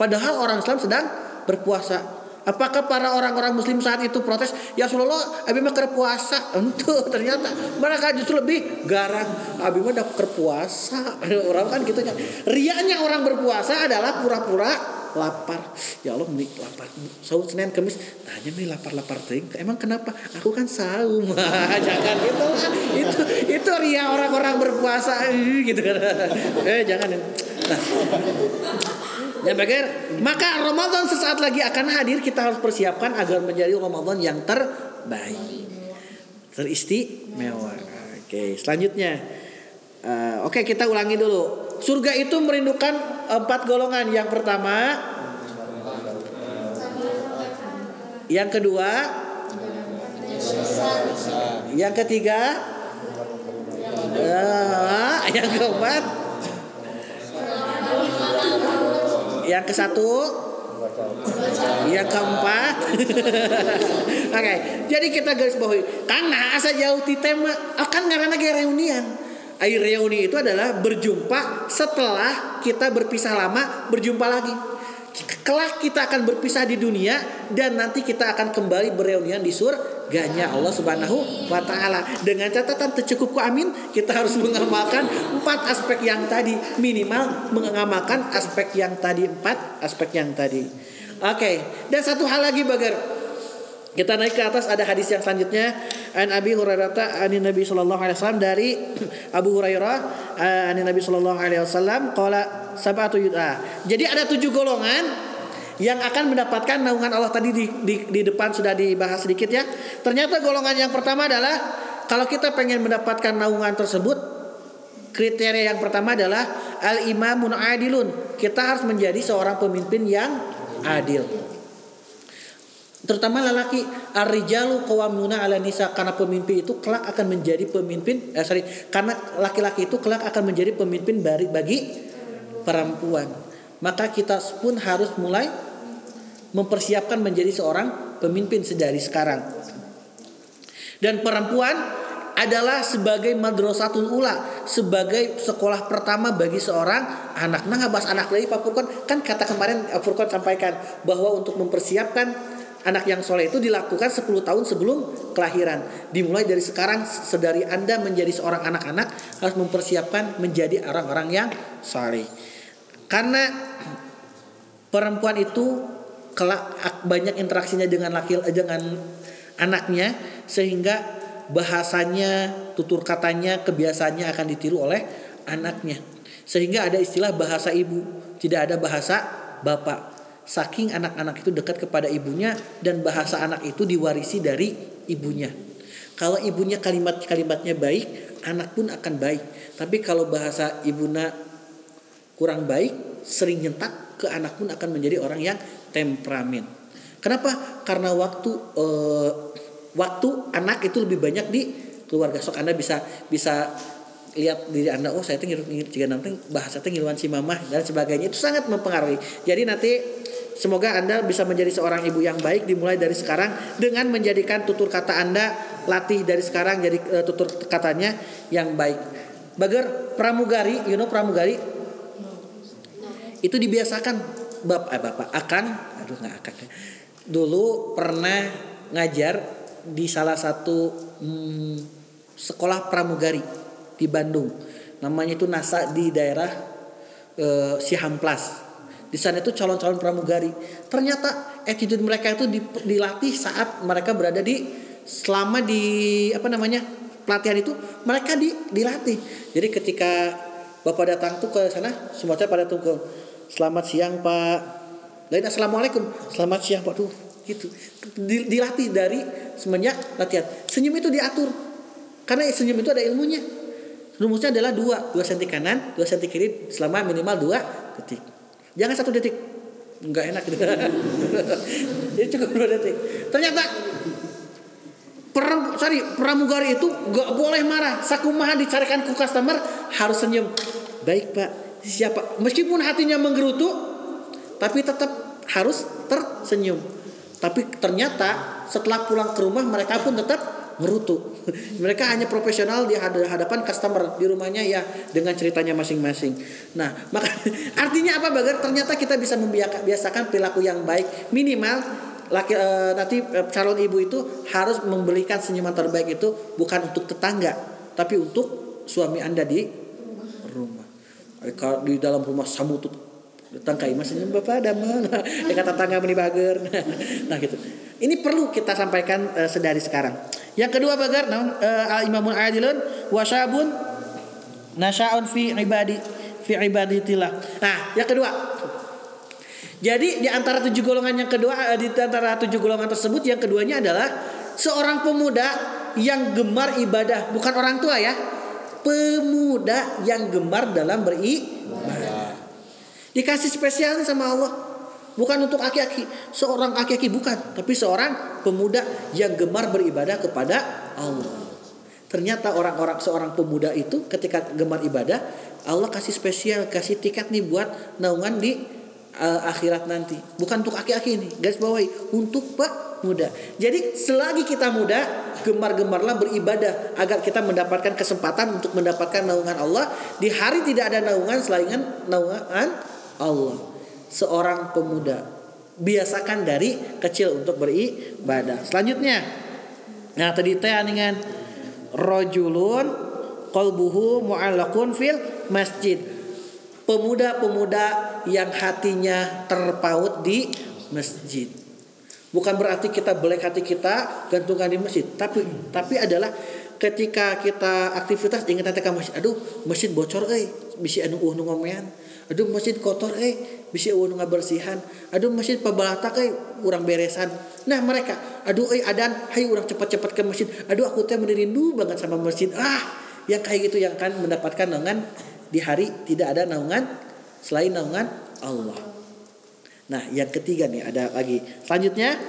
Padahal orang Islam sedang berpuasa. Apakah para orang-orang muslim saat itu protes? Ya Rasulullah, abi mah keur puasa. [laughs] Untuk ternyata mereka justru lebih garang. Abi mah dah keur puasa. [laughs] Orang kan gitu nya. Riaknya orang berpuasa adalah pura-pura lapar. Ya Allah, mending lapar. Saum Senin Kamis, tanya nih lapar-lapar teuing. Emang kenapa? Aku kan saum. [laughs] jangan gitu lah. Itu itu ria orang-orang berpuasa [laughs] gitu kan. Eh jangan. Nah, Ya maka Ramadan sesaat lagi akan hadir kita harus persiapkan agar menjadi Ramadan yang terbaik. Teristimewa. Oke, selanjutnya. Eh, Oke, kita ulangi dulu. Surga itu merindukan empat golongan. Yang pertama, yang kedua, yang ketiga, eh, yang keempat, yang ke satu yang keempat. [laughs] Oke jadi kita garis bawahi. Karena asa jauh di tema akan karena kayak reunian air reuni itu adalah berjumpa setelah kita berpisah lama berjumpa lagi kelak kita akan berpisah di dunia dan nanti kita akan kembali bereunian di surganya Allah Subhanahu wa taala. Dengan catatan tercukup ku amin, kita harus mengamalkan empat aspek yang tadi, minimal mengamalkan aspek yang tadi empat aspek yang tadi. Oke, dan satu hal lagi bagar kita naik ke atas ada hadis yang selanjutnya an Abi Hurairah an Nabi sallallahu alaihi wasallam dari [clears throat] Abu Hurairah an Nabi sallallahu alaihi wasallam qala sab'atu yud'a. Jadi ada tujuh golongan yang akan mendapatkan naungan Allah tadi di, di, di depan sudah dibahas sedikit ya. Ternyata golongan yang pertama adalah kalau kita pengen mendapatkan naungan tersebut kriteria yang pertama adalah al imamun adilun. Kita harus menjadi seorang pemimpin yang adil. Terutama lelaki ar-rijalu qawwamuna 'ala nisa karena pemimpin itu kelak akan menjadi pemimpin eh sorry karena laki-laki itu kelak akan menjadi pemimpin bagi bagi perempuan. Maka kita pun harus mulai mempersiapkan menjadi seorang pemimpin sedari sekarang. Dan perempuan adalah sebagai madrasatul ula, sebagai sekolah pertama bagi seorang anak. Nah, nggak bahas anak lagi Pak Furqan, kan kata kemarin Furqan sampaikan bahwa untuk mempersiapkan anak yang soleh itu dilakukan 10 tahun sebelum kelahiran. Dimulai dari sekarang, sedari Anda menjadi seorang anak-anak harus mempersiapkan menjadi orang-orang yang soleh. Karena perempuan itu kelak banyak interaksinya dengan laki dengan anaknya sehingga bahasanya, tutur katanya, kebiasaannya akan ditiru oleh anaknya. Sehingga ada istilah bahasa ibu, tidak ada bahasa bapak. Saking anak-anak itu dekat kepada ibunya dan bahasa anak itu diwarisi dari ibunya. Kalau ibunya kalimat-kalimatnya baik, anak pun akan baik. Tapi kalau bahasa ibunya kurang baik, sering nyentak ke anak pun akan menjadi orang yang temperamen. Kenapa? Karena waktu uh, waktu anak itu lebih banyak di keluarga. Sok Anda bisa bisa lihat diri Anda, oh saya tuh ngiru jika nanti bahasa ngiluan si mamah dan sebagainya itu sangat mempengaruhi. Jadi nanti semoga Anda bisa menjadi seorang ibu yang baik dimulai dari sekarang dengan menjadikan tutur kata Anda latih dari sekarang jadi uh, tutur katanya yang baik. Bager pramugari, you know pramugari itu dibiasakan bapak eh, bapak akan aduh nggak akan ya. dulu pernah ngajar di salah satu hmm, sekolah pramugari di Bandung namanya itu NASA di daerah eh, Sihamplas di sana itu calon-calon pramugari ternyata attitude mereka itu dilatih saat mereka berada di selama di apa namanya pelatihan itu mereka di, dilatih jadi ketika bapak datang tuh ke sana semuanya pada ke Selamat siang Pak. Lain assalamualaikum. Selamat siang Pak. Tuh gitu. Dilatih dari semenjak latihan. Senyum itu diatur. Karena senyum itu ada ilmunya. Rumusnya adalah dua, dua senti kanan, dua senti kiri selama minimal dua detik. Jangan satu detik, nggak enak gitu. [laughs] Jadi cukup dua detik. Ternyata per, sorry, pramugari itu gak boleh marah. Sakumaha dicarikan ke customer harus senyum. Baik pak, siapa meskipun hatinya menggerutu tapi tetap harus tersenyum tapi ternyata setelah pulang ke rumah mereka pun tetap merutu. [laughs] Mereka hanya profesional di hadapan customer di rumahnya ya dengan ceritanya masing-masing. Nah [laughs] maka artinya apa bagar ternyata kita bisa membiasakan perilaku yang baik. Minimal laki e, nanti e, calon ibu itu harus membelikan senyuman terbaik itu bukan untuk tetangga tapi untuk suami anda di rumah. Di dalam rumah samutut. Datang ke masnya bapak ada mana? [laughs] Kata tangga meni bager. Nah gitu. Ini perlu kita sampaikan uh, sedari sekarang yang kedua bagar nah, uh, imamun adilun wasabun nasyaun fi ibadi fi ibaditillah nah yang kedua. Jadi di antara tujuh golongan yang kedua eh, di antara tujuh golongan tersebut yang keduanya adalah seorang pemuda yang gemar ibadah. Bukan orang tua ya. Pemuda yang gemar dalam beribadah. Dikasih spesial sama Allah. Bukan untuk aki-aki, seorang aki-aki bukan, tapi seorang pemuda yang gemar beribadah kepada Allah. Ternyata orang-orang seorang pemuda itu ketika gemar ibadah, Allah kasih spesial, kasih tiket nih buat naungan di uh, akhirat nanti. Bukan untuk aki-aki ini, guys bawahi, untuk Pak muda. Jadi selagi kita muda, gemar-gemarlah beribadah agar kita mendapatkan kesempatan untuk mendapatkan naungan Allah. Di hari tidak ada naungan selain naungan Allah. Seorang pemuda biasakan dari kecil untuk beribadah. Selanjutnya, nah tadi teh dengan rojulun kolbuhu mu'allakun fil masjid. Pemuda-pemuda yang hatinya terpaut di masjid. Bukan berarti kita belek hati kita gantungan di masjid, tapi tapi adalah ketika kita aktivitas ingat nanti ke masjid, aduh masjid bocor eh, bisa anu uh ngomean. Aduh masjid kotor eh, bisa eueuh ngabersihan aduh masjid pabalata kayak urang beresan. Nah mereka aduh euy adan hai urang cepat-cepat ke masjid. Aduh aku teh merindu banget sama masjid. Ah yang kayak gitu yang akan mendapatkan naungan di hari tidak ada naungan selain naungan Allah. Nah yang ketiga nih ada lagi. Selanjutnya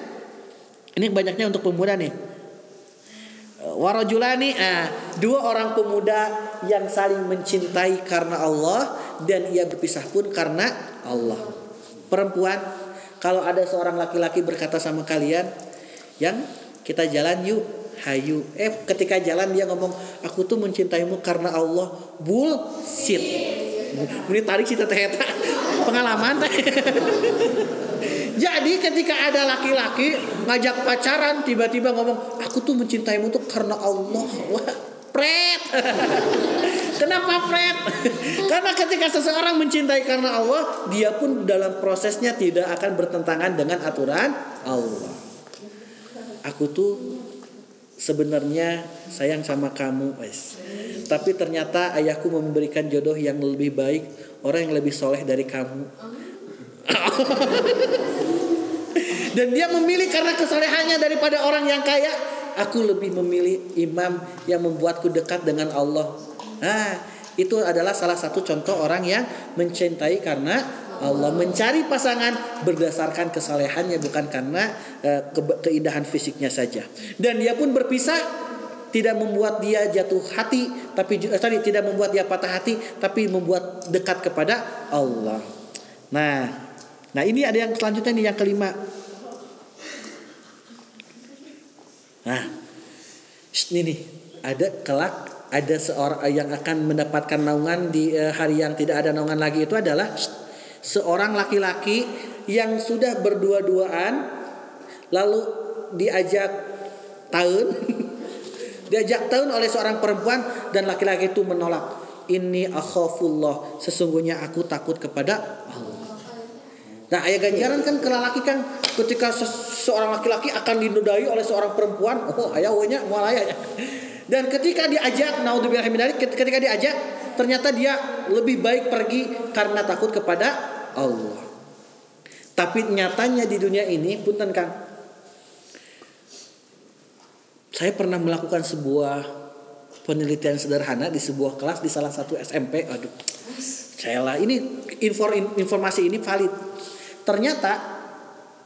ini banyaknya untuk pemuda nih. Warajulani ah dua orang pemuda yang saling mencintai karena Allah dan ia berpisah pun karena Allah. Perempuan kalau ada seorang laki-laki berkata sama kalian yang kita jalan yuk. Hayu. Eh ketika jalan dia ngomong aku tuh mencintaimu karena Allah. Bullshit. Ini tarik sih teteh [laughs] pengalaman. Teh [laughs] jadi ketika ada laki-laki ngajak pacaran tiba-tiba ngomong aku tuh mencintaimu tuh karena Allah. Pret. [laughs] Kenapa pret? [laughs] karena ketika seseorang mencintai karena Allah, dia pun dalam prosesnya tidak akan bertentangan dengan aturan Allah. Aku tuh sebenarnya sayang sama kamu, guys. Tapi ternyata ayahku memberikan jodoh yang lebih baik, orang yang lebih soleh dari kamu. [laughs] Dan dia memilih karena kesolehannya daripada orang yang kaya. Aku lebih memilih imam yang membuatku dekat dengan Allah. Nah, itu adalah salah satu contoh orang yang mencintai karena Allah mencari pasangan berdasarkan kesalehannya bukan karena ke keindahan fisiknya saja. Dan dia pun berpisah tidak membuat dia jatuh hati tapi uh, sorry, tidak membuat dia patah hati tapi membuat dekat kepada Allah. Nah, nah ini ada yang selanjutnya nih yang kelima Nah, ini nih ada kelak ada seorang yang akan mendapatkan naungan di uh, hari yang tidak ada naungan lagi itu adalah seorang laki-laki yang sudah berdua-duaan lalu diajak tahun [laughs] diajak tahun oleh seorang perempuan dan laki-laki itu menolak. Ini akhafullah sesungguhnya aku takut kepada Allah Nah ayat ganjaran kan ke laki kan ketika seorang laki-laki akan dinodai oleh seorang perempuan, oh ayah wanya mual ayah. Dan ketika diajak, naudzubillah ketika diajak, ternyata dia lebih baik pergi karena takut kepada Allah. Tapi nyatanya di dunia ini, punten Kang. Saya pernah melakukan sebuah penelitian sederhana di sebuah kelas di salah satu SMP. Aduh, saya lah ini informasi ini valid Ternyata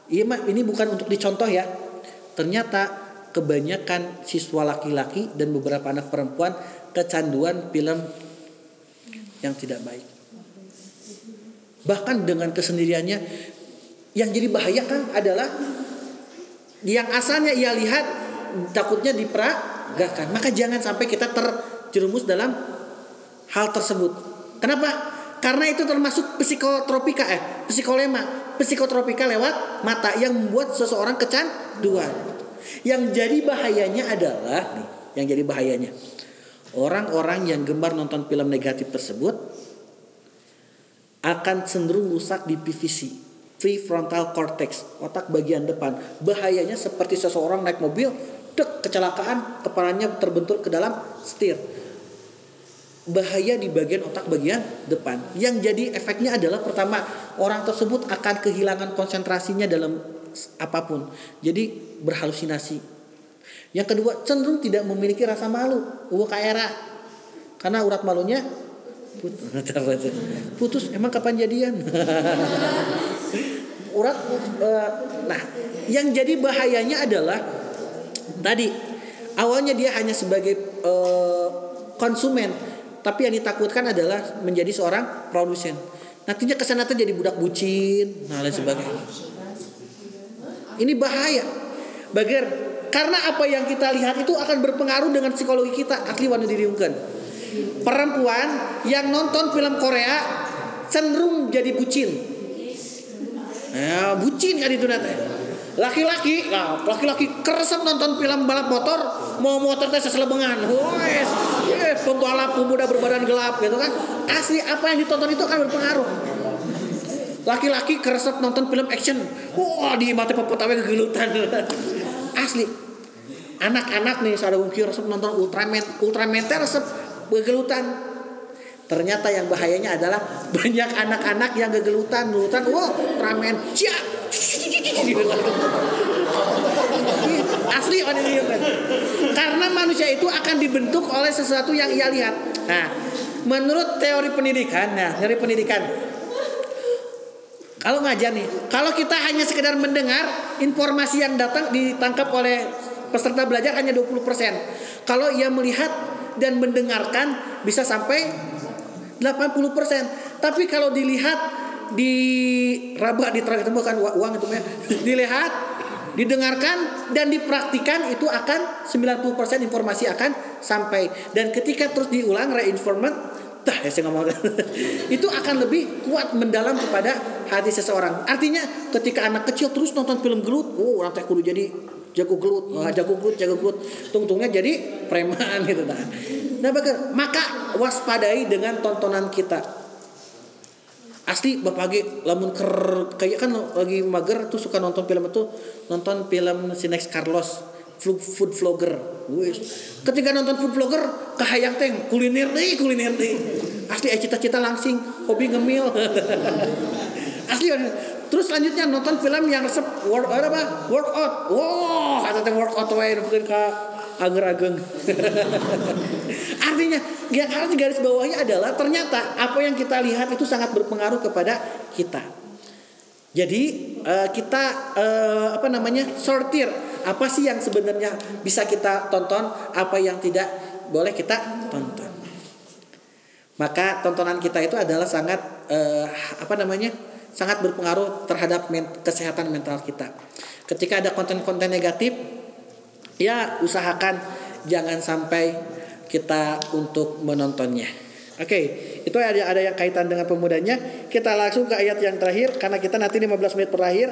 iya ini bukan untuk dicontoh ya. Ternyata kebanyakan siswa laki-laki dan beberapa anak perempuan kecanduan film yang tidak baik. Bahkan dengan kesendiriannya yang jadi bahaya kan adalah yang asalnya ia lihat takutnya diperagakan. Maka jangan sampai kita terjerumus dalam hal tersebut. Kenapa? Karena itu termasuk psikotropika eh psikolema. Psikotropika lewat mata yang membuat seseorang kecanduan. Yang jadi bahayanya adalah nih, yang jadi bahayanya. Orang-orang yang gemar nonton film negatif tersebut akan cenderung rusak di PVC prefrontal cortex otak bagian depan. Bahayanya seperti seseorang naik mobil dek kecelakaan kepalanya terbentur ke dalam setir bahaya di bagian otak bagian depan. Yang jadi efeknya adalah pertama orang tersebut akan kehilangan konsentrasinya dalam apa pun. Jadi berhalusinasi. Yang kedua cenderung tidak memiliki rasa malu. Uwa kaera. Karena urat malunya putus. putus. Emang kapan jadian? urat uh, nah yang jadi bahayanya adalah tadi awalnya dia hanya sebagai uh, konsumen tapi yang ditakutkan adalah menjadi seorang produsen. Nantinya ke sana tuh jadi budak bucin, nah lain sebagainya. Ini bahaya. Bager, karena apa yang kita lihat itu akan berpengaruh dengan psikologi kita. Asli wanita diriungkan. Perempuan yang nonton film Korea cenderung jadi bucin. Ya, bucin kan itu nanti. Laki-laki, nah, laki-laki keresep nonton film balap motor, mau motor teh seselebengan. Wes, eh, pembalap pemuda berbadan gelap gitu kan. Asli apa yang ditonton itu akan berpengaruh. Laki-laki keresep nonton film action. Wah, di mata pepotawe kegelutan. [laughs] Asli. Anak-anak nih sada mungkin resep nonton Ultraman, Ultraman resep kegelutan. Ternyata yang bahayanya adalah [laughs] banyak anak-anak yang gegelutan, gegelutan, wow, ramen, cia, asli on ini kan. Karena manusia itu akan dibentuk oleh sesuatu yang ia lihat. Nah, menurut teori pendidikan, nah teori pendidikan, kalau ngajar nih, kalau kita hanya sekedar mendengar informasi yang datang ditangkap oleh peserta belajar hanya 20%. Kalau ia melihat dan mendengarkan bisa sampai 80%. Tapi kalau dilihat di raba di bukan uang itu ya. dilihat, didengarkan dan dipraktikan itu akan 90% informasi akan sampai. Dan ketika terus diulang reinformat dah ya saya ngomong [laughs] itu akan lebih kuat mendalam kepada hati seseorang. Artinya ketika anak kecil terus nonton film gelut oh orang teh kudu jadi jago gelut. Oh, jago gelut jago gelut. Tungtungnya jadi preman [laughs] gitu nah nah maka waspadai dengan tontonan kita asli bapak lagi lamun ker kayak kan lagi mager tuh suka nonton film itu nonton film si Next Carlos food, vlogger. Wih. ketika nonton food vlogger kahayang teh kuliner deh kuliner deh. Asli eh, cita-cita langsing hobi ngemil. [laughs] Asli terus selanjutnya nonton film yang resep work apa? Workout. Wow kata teh workout wae mungkin ke ager-ageng. [laughs] Artinya yang harus digaris bawahi adalah ternyata apa yang kita lihat itu sangat berpengaruh kepada kita. Jadi uh, kita uh, apa namanya sortir apa sih yang sebenarnya bisa kita tonton, apa yang tidak boleh kita tonton. Maka tontonan kita itu adalah sangat uh, apa namanya sangat berpengaruh terhadap men kesehatan mental kita. Ketika ada konten-konten negatif, ya usahakan jangan sampai kita untuk menontonnya. Oke, itu ada ada yang kaitan dengan pemudanya. Kita langsung ke ayat yang terakhir karena kita nanti 15 menit terakhir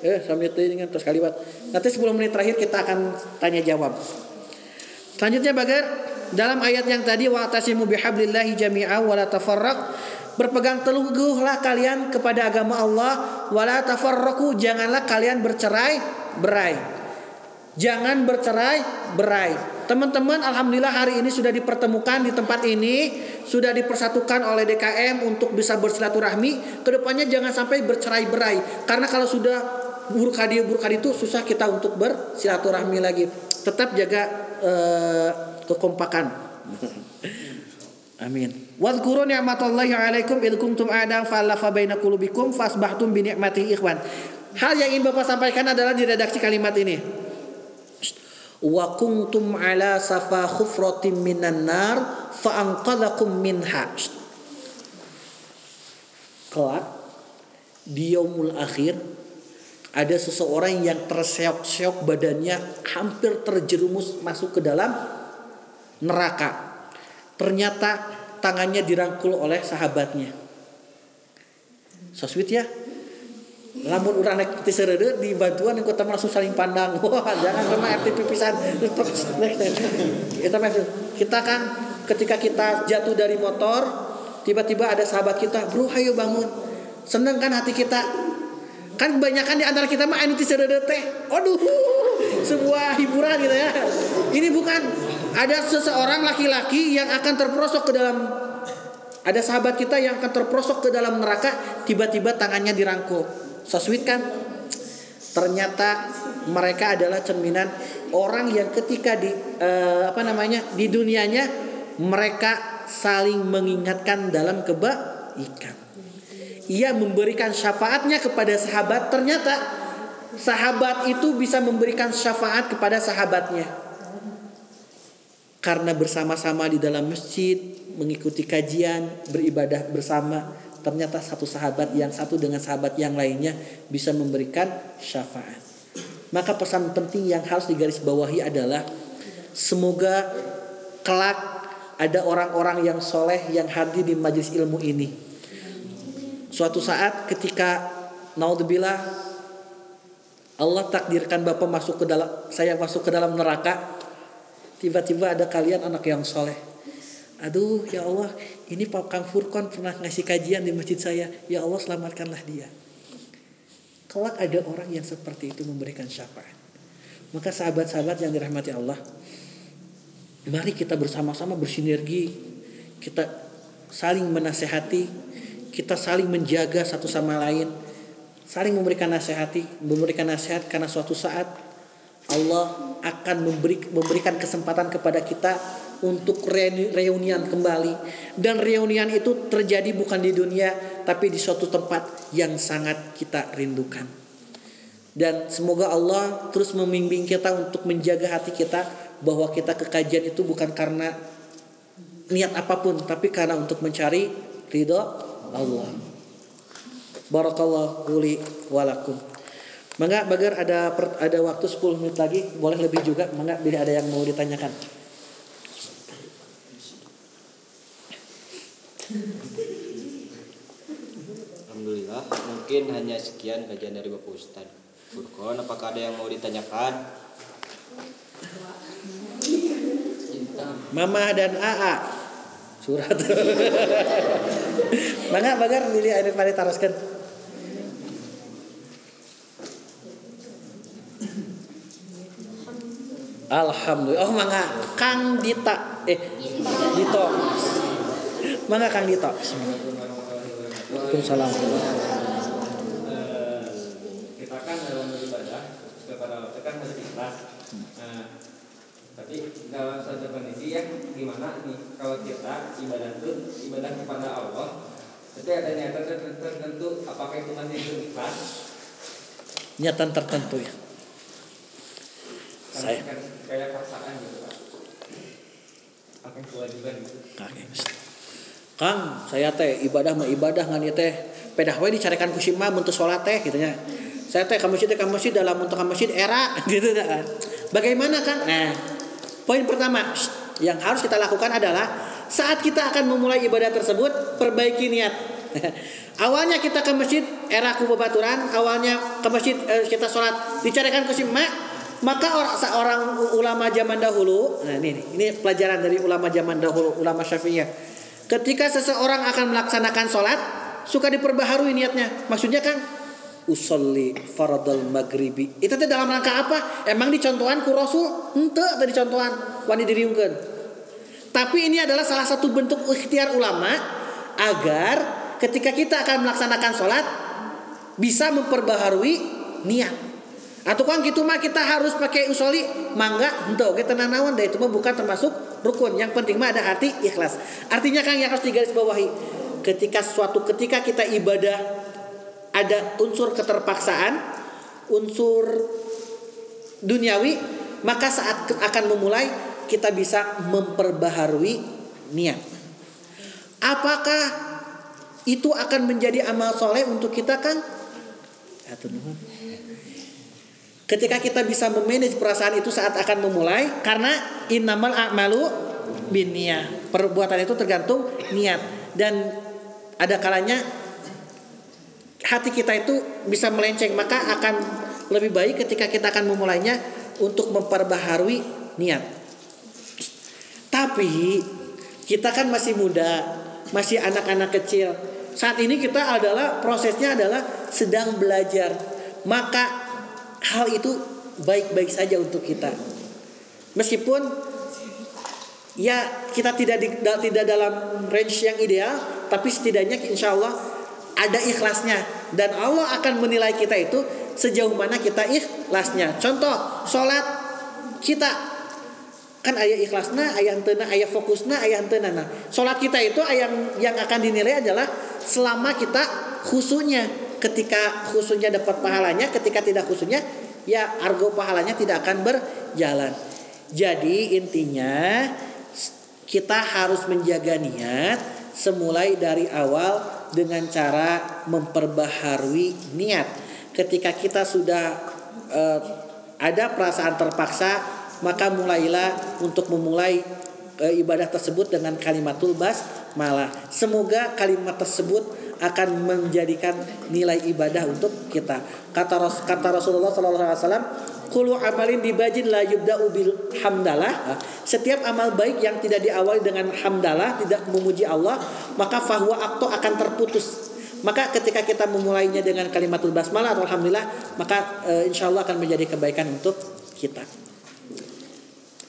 eh sambil kan terus kalimat. Nanti 10 menit terakhir kita akan tanya jawab. Selanjutnya bagar dalam ayat yang tadi wa tasimu bihablillahi jami'a wa la tafarraq berpegang teguhlah kalian kepada agama Allah tafarraqu janganlah kalian bercerai berai Jangan bercerai berai. Teman-teman, alhamdulillah hari ini sudah dipertemukan di tempat ini, sudah dipersatukan oleh DKM untuk bisa bersilaturahmi. Ke depannya jangan sampai bercerai berai, karena kalau sudah buruk hadi buruk hadi itu susah kita untuk bersilaturahmi lagi. Tetap jaga uh, kekompakan. Amin. Wadhkuru ni'matallahi 'alaikum id kuntum a'dam fa'alafa baina qulubikum fasbahtum bi ni'matihi ikhwan. Hal yang ingin Bapak sampaikan adalah di redaksi kalimat ini wa kuntum ala safa khufratin minan nar fa anqadhakum minha. Kelak di yaumul akhir ada seseorang yang terseok-seok badannya hampir terjerumus masuk ke dalam neraka. Ternyata tangannya dirangkul oleh sahabatnya. So sweet ya lamun urang naik ti serede di bantuan yang kota langsung saling pandang. [laughs] Wah jangan sama RT pipisan. [laughs] Kita kita kan ketika kita jatuh dari motor tiba-tiba ada sahabat kita bro ayo bangun. Seneng kan hati kita? Kan kebanyakan di antara kita mah anu ti serede teh. Aduh [laughs] sebuah hiburan gitu ya. Ini bukan ada seseorang laki-laki yang akan terperosok ke dalam ada sahabat kita yang akan terperosok ke dalam neraka tiba-tiba tangannya dirangkul So sweet kan? Ternyata mereka adalah cerminan orang yang ketika di uh, apa namanya di dunianya mereka saling mengingatkan dalam kebaikan. Ia memberikan syafaatnya kepada sahabat. Ternyata sahabat itu bisa memberikan syafaat kepada sahabatnya. Karena bersama-sama di dalam masjid, mengikuti kajian, beribadah bersama, ternyata satu sahabat yang satu dengan sahabat yang lainnya bisa memberikan syafaat. Maka pesan penting yang harus digarisbawahi adalah semoga kelak ada orang-orang yang soleh yang hadir di majelis ilmu ini. Suatu saat ketika naudzubillah Allah takdirkan Bapak masuk ke dalam saya masuk ke dalam neraka tiba-tiba ada kalian anak yang soleh aduh ya Allah ini Pak Kang Furkon pernah ngasih kajian di masjid saya. Ya Allah selamatkanlah dia. Kelak ada orang yang seperti itu memberikan syafaat. Maka sahabat-sahabat yang dirahmati Allah mari kita bersama-sama bersinergi. Kita saling menasehati, kita saling menjaga satu sama lain, saling memberikan nasihati, memberikan nasihat karena suatu saat Allah akan memberi, memberikan kesempatan kepada kita untuk reunian kembali dan reunian itu terjadi bukan di dunia tapi di suatu tempat yang sangat kita rindukan. Dan semoga Allah terus membimbing kita untuk menjaga hati kita bahwa kita kekajian itu bukan karena niat apa pun tapi karena untuk mencari ridho Allah. Barakallahu li walakum. Mangga bagar ada ada waktu 10 menit lagi, boleh lebih juga. Mangga bila ada yang mau ditanyakan. Alhamdulillah, mungkin hanya sekian kajian dari Bapak Ustaz. Furkon, apakah ada yang mau ditanyakan? Mama dan AA surat. [laughs] Mangga bagar pilih ada mari taroskeun. Alhamdulillah. Oh, mangga Kang Dita. Eh, Dito. Mangga Kang Dito. Waalaikumsalam. kita kan dalam beribadah kepada Allah kan harus ikhlas. Nah, tapi dalam satu kondisi yang gimana nih kalau kita ibadah itu ibadah kepada Allah, tapi ada niatan tertentu, apakah itu nanti itu ikhlas? Niatan tertentu ya. Saya. kayak paksaan gitu pak. Apa yang kewajiban gitu? Oke. Kang, saya teh ibadah mah ibadah ngan ieu teh. Pedah we dicarikan ku si mah mun salat teh gitu nya. Saya teh ka masjid teh ka masjid dalam untuk ka masjid era [laughs] gitu kan. Bagaimana Kang? Nah, poin pertama yang harus kita lakukan adalah saat kita akan memulai ibadah tersebut perbaiki niat. [laughs] awalnya kita ke masjid era ku babaturan, awalnya ke masjid eh, kita sholat dicarikan ku si mak maka orang seorang ulama zaman dahulu, nah ini ini pelajaran dari ulama zaman dahulu, ulama Syafi'iyah. Ketika seseorang akan melaksanakan sholat, suka diperbaharui niatnya. Maksudnya kan usolli faradul maghribi. Itu teh dalam rangka apa? Emang dicontohan ku Rasul? Henteu tadi contohan wani. Tapi ini adalah salah satu bentuk ikhtiar ulama agar ketika kita akan melaksanakan sholat bisa memperbaharui niat. Atau kan gitu mah kita harus pakai usoli mangga untuk kita nanawan deh itu mah bukan termasuk rukun. Yang penting mah ada hati ikhlas. Artinya kan yang harus digaris bawahi ketika suatu ketika kita ibadah ada unsur keterpaksaan, unsur duniawi, maka saat akan memulai kita bisa memperbaharui niat. Apakah itu akan menjadi amal soleh untuk kita kan? Ketika kita bisa memanage perasaan itu saat akan memulai karena innamal a'malu binniyah. Perbuatan itu tergantung niat dan ada kalanya hati kita itu bisa melenceng maka akan lebih baik ketika kita akan memulainya untuk memperbaharui niat. Tapi kita kan masih muda, masih anak-anak kecil. Saat ini kita adalah prosesnya adalah sedang belajar. Maka hal itu baik-baik saja untuk kita. Meskipun ya kita tidak di, tidak dalam range yang ideal, tapi setidaknya insya Allah ada ikhlasnya dan Allah akan menilai kita itu sejauh mana kita ikhlasnya. Contoh sholat kita kan ayah ikhlasnya, ayah hentena, ayah fokusnya, ayah hentena. Nah, sholat kita itu yang yang akan dinilai adalah selama kita khusunya ketika khususnya dapat pahalanya, ketika tidak khususnya ya argo pahalanya tidak akan berjalan. Jadi intinya kita harus menjaga niat semulai dari awal dengan cara memperbaharui niat. Ketika kita sudah uh, ada perasaan terpaksa, maka mulailah untuk memulai uh, ibadah tersebut dengan kalimatul bas malah. Semoga kalimat tersebut akan menjadikan nilai ibadah untuk kita. Kata kata Rasulullah sallallahu alaihi wasallam, "Kullu amalin dibajin la yubda'u bil hamdalah." Setiap amal baik yang tidak diawali dengan hamdalah, tidak memuji Allah, maka fahuwa akto akan terputus. Maka ketika kita memulainya dengan kalimatul basmalah atau alhamdulillah, maka e, insya Allah akan menjadi kebaikan untuk kita.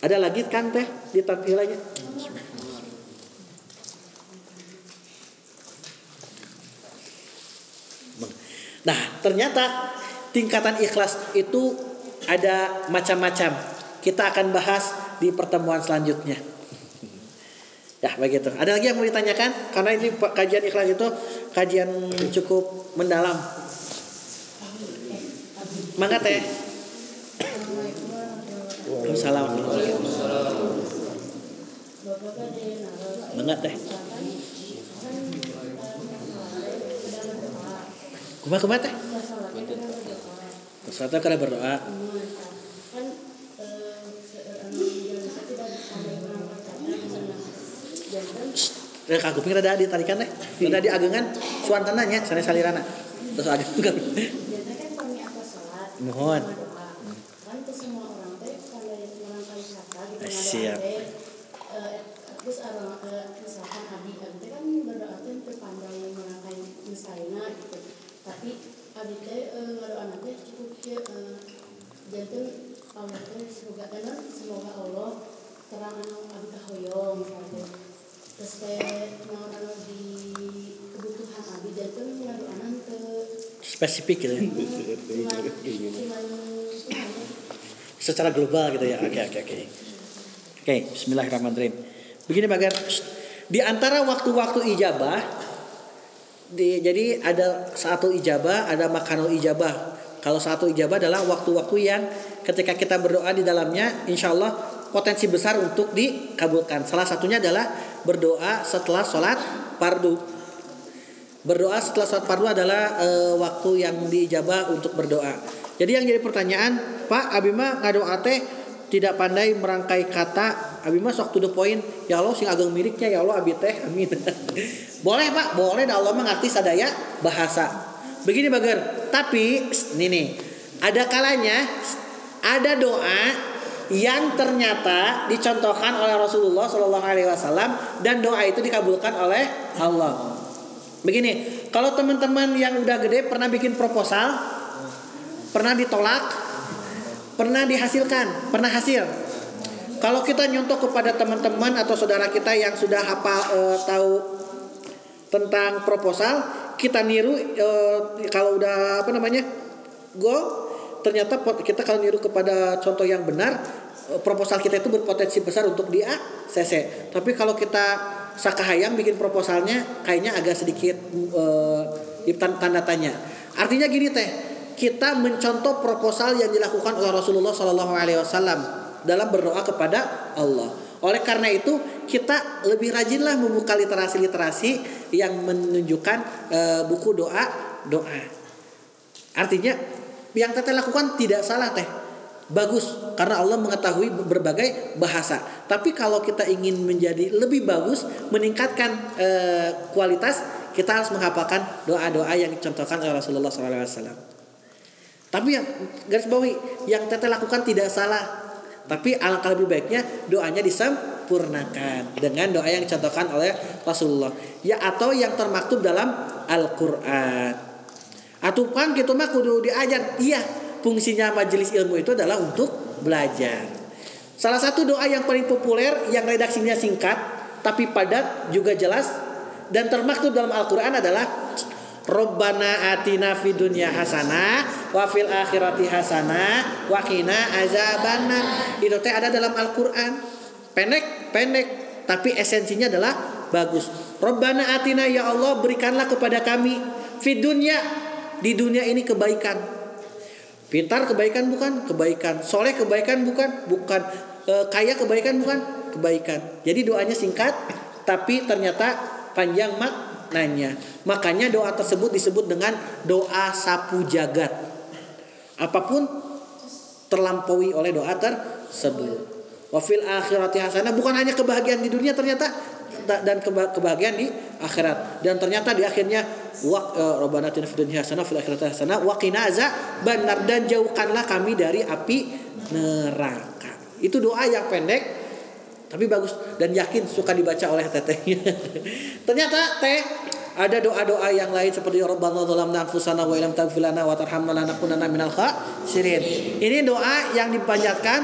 Ada lagi kan teh di tampilannya? Nah, ternyata tingkatan ikhlas itu ada macam-macam. Kita akan bahas di pertemuan selanjutnya. Ya, begitu. Ada lagi yang mau ditanyakan? Karena ini kajian ikhlas itu kajian cukup mendalam. Mangga teh. Assalamualaikum. Mangga teh. Kuma kuma teh. Sesuatu kada berdoa. Eh kaku pikir ada ditarikan teh. Ada di agengan suantana nya sana salirana. Terus ada juga. Mohon. Siap. terus orang misalkan abi abi kan berdoa teh terpandang merangkai misalnya tapi abi teh berdoa nanti cukup ke jantung Allah teh semoga karena semoga Allah terang abi kahoyong misalnya terus teh mau di kebutuhan abi jantung berdoa ke Spesifik gitu ya. Secara global gitu ya. Oke oke oke. Oke, bismillahirrahmanirrahim. Begini Bagar, di antara waktu-waktu ijabah di, jadi ada satu ijabah, ada makanul ijabah. Kalau satu ijabah adalah waktu-waktu yang ketika kita berdoa di dalamnya, insya Allah potensi besar untuk dikabulkan. Salah satunya adalah berdoa setelah sholat fardu. Berdoa setelah sholat fardu adalah e, waktu yang diijabah untuk berdoa. Jadi yang jadi pertanyaan, Pak Abima ngadoa teh tidak pandai merangkai kata Abi mah sok to the point. Ya Allah sing ageng miriknya ya Allah abi teh amin. [laughs] Boleh pak? Boleh dah Allah mengerti sadaya bahasa. Begini bager. Tapi ini nih ada kalanya ada doa yang ternyata dicontohkan oleh Rasulullah Shallallahu Alaihi Wasallam dan doa itu dikabulkan oleh Allah. Begini kalau teman-teman yang udah gede pernah bikin proposal pernah ditolak pernah dihasilkan pernah hasil kalau kita nyontoh kepada teman-teman atau saudara kita yang sudah hafal e, tahu tentang proposal, kita niru e, kalau udah apa namanya go, ternyata kita kalau niru kepada contoh yang benar, e, proposal kita itu berpotensi besar untuk di ACC. Tapi kalau kita sakahayang bikin proposalnya, kayaknya agak sedikit e, tanda tanya. Artinya gini teh, kita mencontoh proposal yang dilakukan oleh Rasulullah Shallallahu Alaihi Wasallam dalam berdoa kepada Allah. Oleh karena itu kita lebih rajinlah membuka literasi-literasi yang menunjukkan e, buku doa doa. Artinya yang teteh lakukan tidak salah teh. Bagus karena Allah mengetahui berbagai bahasa. Tapi kalau kita ingin menjadi lebih bagus, meningkatkan e, kualitas, kita harus menghafalkan doa-doa yang dicontohkan oleh Rasulullah SAW. Tapi yang garis bawahi yang teteh lakukan tidak salah tapi alangkah lebih baiknya doanya disempurnakan dengan doa yang dicontohkan oleh Rasulullah. Ya atau yang termaktub dalam Al-Qur'an. Atau kan gitu mah kudu diajar. Iya, fungsinya majelis ilmu itu adalah untuk belajar. Salah satu doa yang paling populer yang redaksinya singkat tapi padat juga jelas dan termaktub dalam Al-Qur'an adalah Robbana atina fid dunya hasanah wa fil akhirati hasanah wa qina azabannar. Itu teh ada dalam Al-Qur'an. Pendek, pendek, tapi esensinya adalah bagus. Robbana atina ya Allah berikanlah kepada kami fid dunya di dunia ini kebaikan. Pintar kebaikan bukan? Kebaikan. Soleh kebaikan bukan? Bukan. E, kaya kebaikan bukan? Kebaikan. Jadi doanya singkat tapi ternyata panjang mak nanya. Makanya doa tersebut disebut dengan doa sapu jagat. Apa pun terlampaui oleh doa tersebut. Wafil akhirati hasanah bukan hanya kebahagiaan di dunia ternyata dan kebahagiaan di akhirat dan ternyata di akhirnya wa e, robbana hasanah fil akhirati hasanah benar dan jauhkanlah kami dari api neraka. Itu doa yang pendek tapi bagus dan yakin suka dibaca oleh tetehnya. [laughs] Ternyata teh ada doa-doa yang lain seperti ya Rabbana dzalamna anfusana wa illam taghfir lana wa tarhamna lanakunanna minal khasirin. Ini doa yang dipanjatkan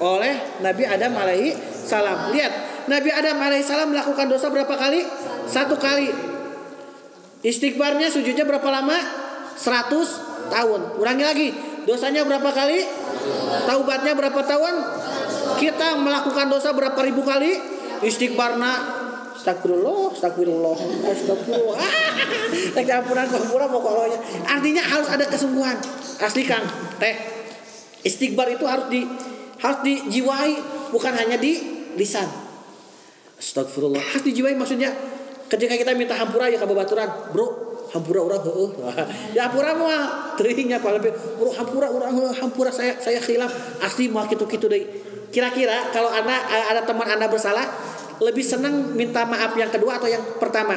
oleh Nabi Adam alaihi salam. Lihat, Nabi Adam alaihi salam melakukan dosa berapa kali? Satu kali. Istighfarnya sujudnya berapa lama? 100 tahun. Ulangi lagi. Dosanya berapa kali? Taubatnya berapa tahun? Kita melakukan dosa berapa ribu kali? Istighfarna Astagfirullah, astagfirullah, astagfirullah. [laughs] Tak ampunan pengampura pokoknya. Artinya harus ada kesungguhan. Asli Kang, teh. Istighfar itu harus di harus dijiwai, bukan hanya di lisan. Astagfirullah. Harus dijiwai maksudnya ketika kita minta hampura ya kababaturan, bro, hampura orang heueuh. ya hampura mah teuingnya lebih bro hampura orang heueuh, hampura saya saya khilaf asli mah kitu-kitu deui. Kira-kira kalau anak ada teman Anda bersalah, lebih senang minta maaf yang kedua atau yang pertama?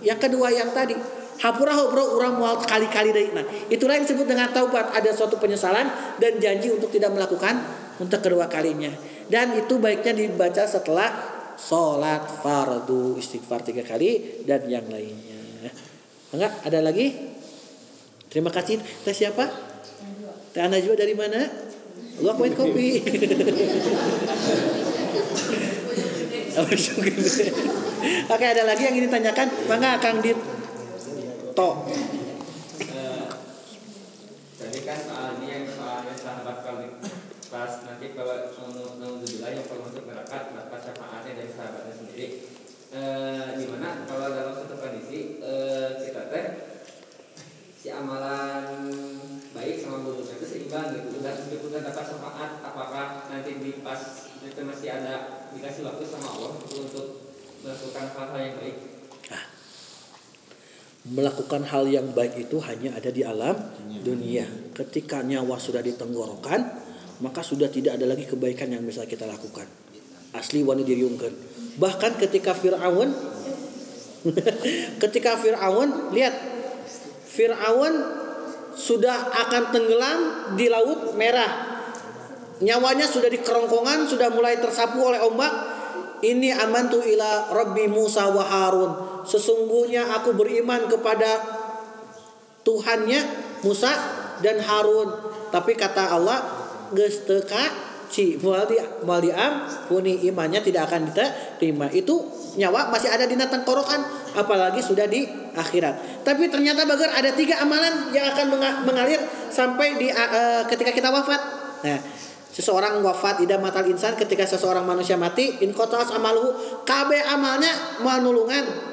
Yang kedua yang tadi. Hampura bro orang mau kali-kali deui. Nah, itulah yang disebut dengan taubat. Ada suatu penyesalan dan janji untuk tidak melakukan untuk kedua kalinya. Dan itu baiknya dibaca setelah sholat fardu istighfar tiga kali dan yang lainnya. Enggak? Ada lagi? Terima kasih. Teh siapa? Teh Anda juga dari mana? Lu akuin kopi. [laughs] Oke ada lagi yang ingin ditanyakan? Mangga Kang Dit. To. Eh, Tadi kan soal ini yang soalnya sahabat kalau pas nanti kalau naudzubillah yang kalau masuk neraka dapat syafaatnya dari sahabatnya sendiri. Eh, di mana kalau dalam satu kondisi eh, kita teh si amalan baik sama buruk itu seimbang gitu udah udah dapat syafaat apakah nanti di pas itu masih ada dikasih waktu sama Allah untuk melakukan hal-hal yang baik Melakukan hal yang baik itu hanya ada di alam dunia. Ketika nyawa sudah ditenggorokan, maka sudah tidak ada lagi kebaikan yang bisa kita lakukan. Asli wani diriungkan. Bahkan ketika Fir'aun [laughs] ketika Fir'aun lihat Fir'aun sudah akan tenggelam di laut merah. Nyawanya sudah di kerongkongan, sudah mulai tersapu oleh ombak. Ini amantu ila Rabbi Musa wa Harun. Sesungguhnya aku beriman kepada Tuhannya Musa dan Harun. Tapi kata Allah, geus ci moal di moal diampuni imannya tidak akan diterima. Itu nyawa masih ada di tenggorokan apalagi sudah di akhirat. Tapi ternyata bagar ada tiga amalan yang akan mengalir sampai di uh, ketika kita wafat. Nah, seseorang wafat ida matal insan ketika seseorang manusia mati in amaluhu KB amalnya mau nulungan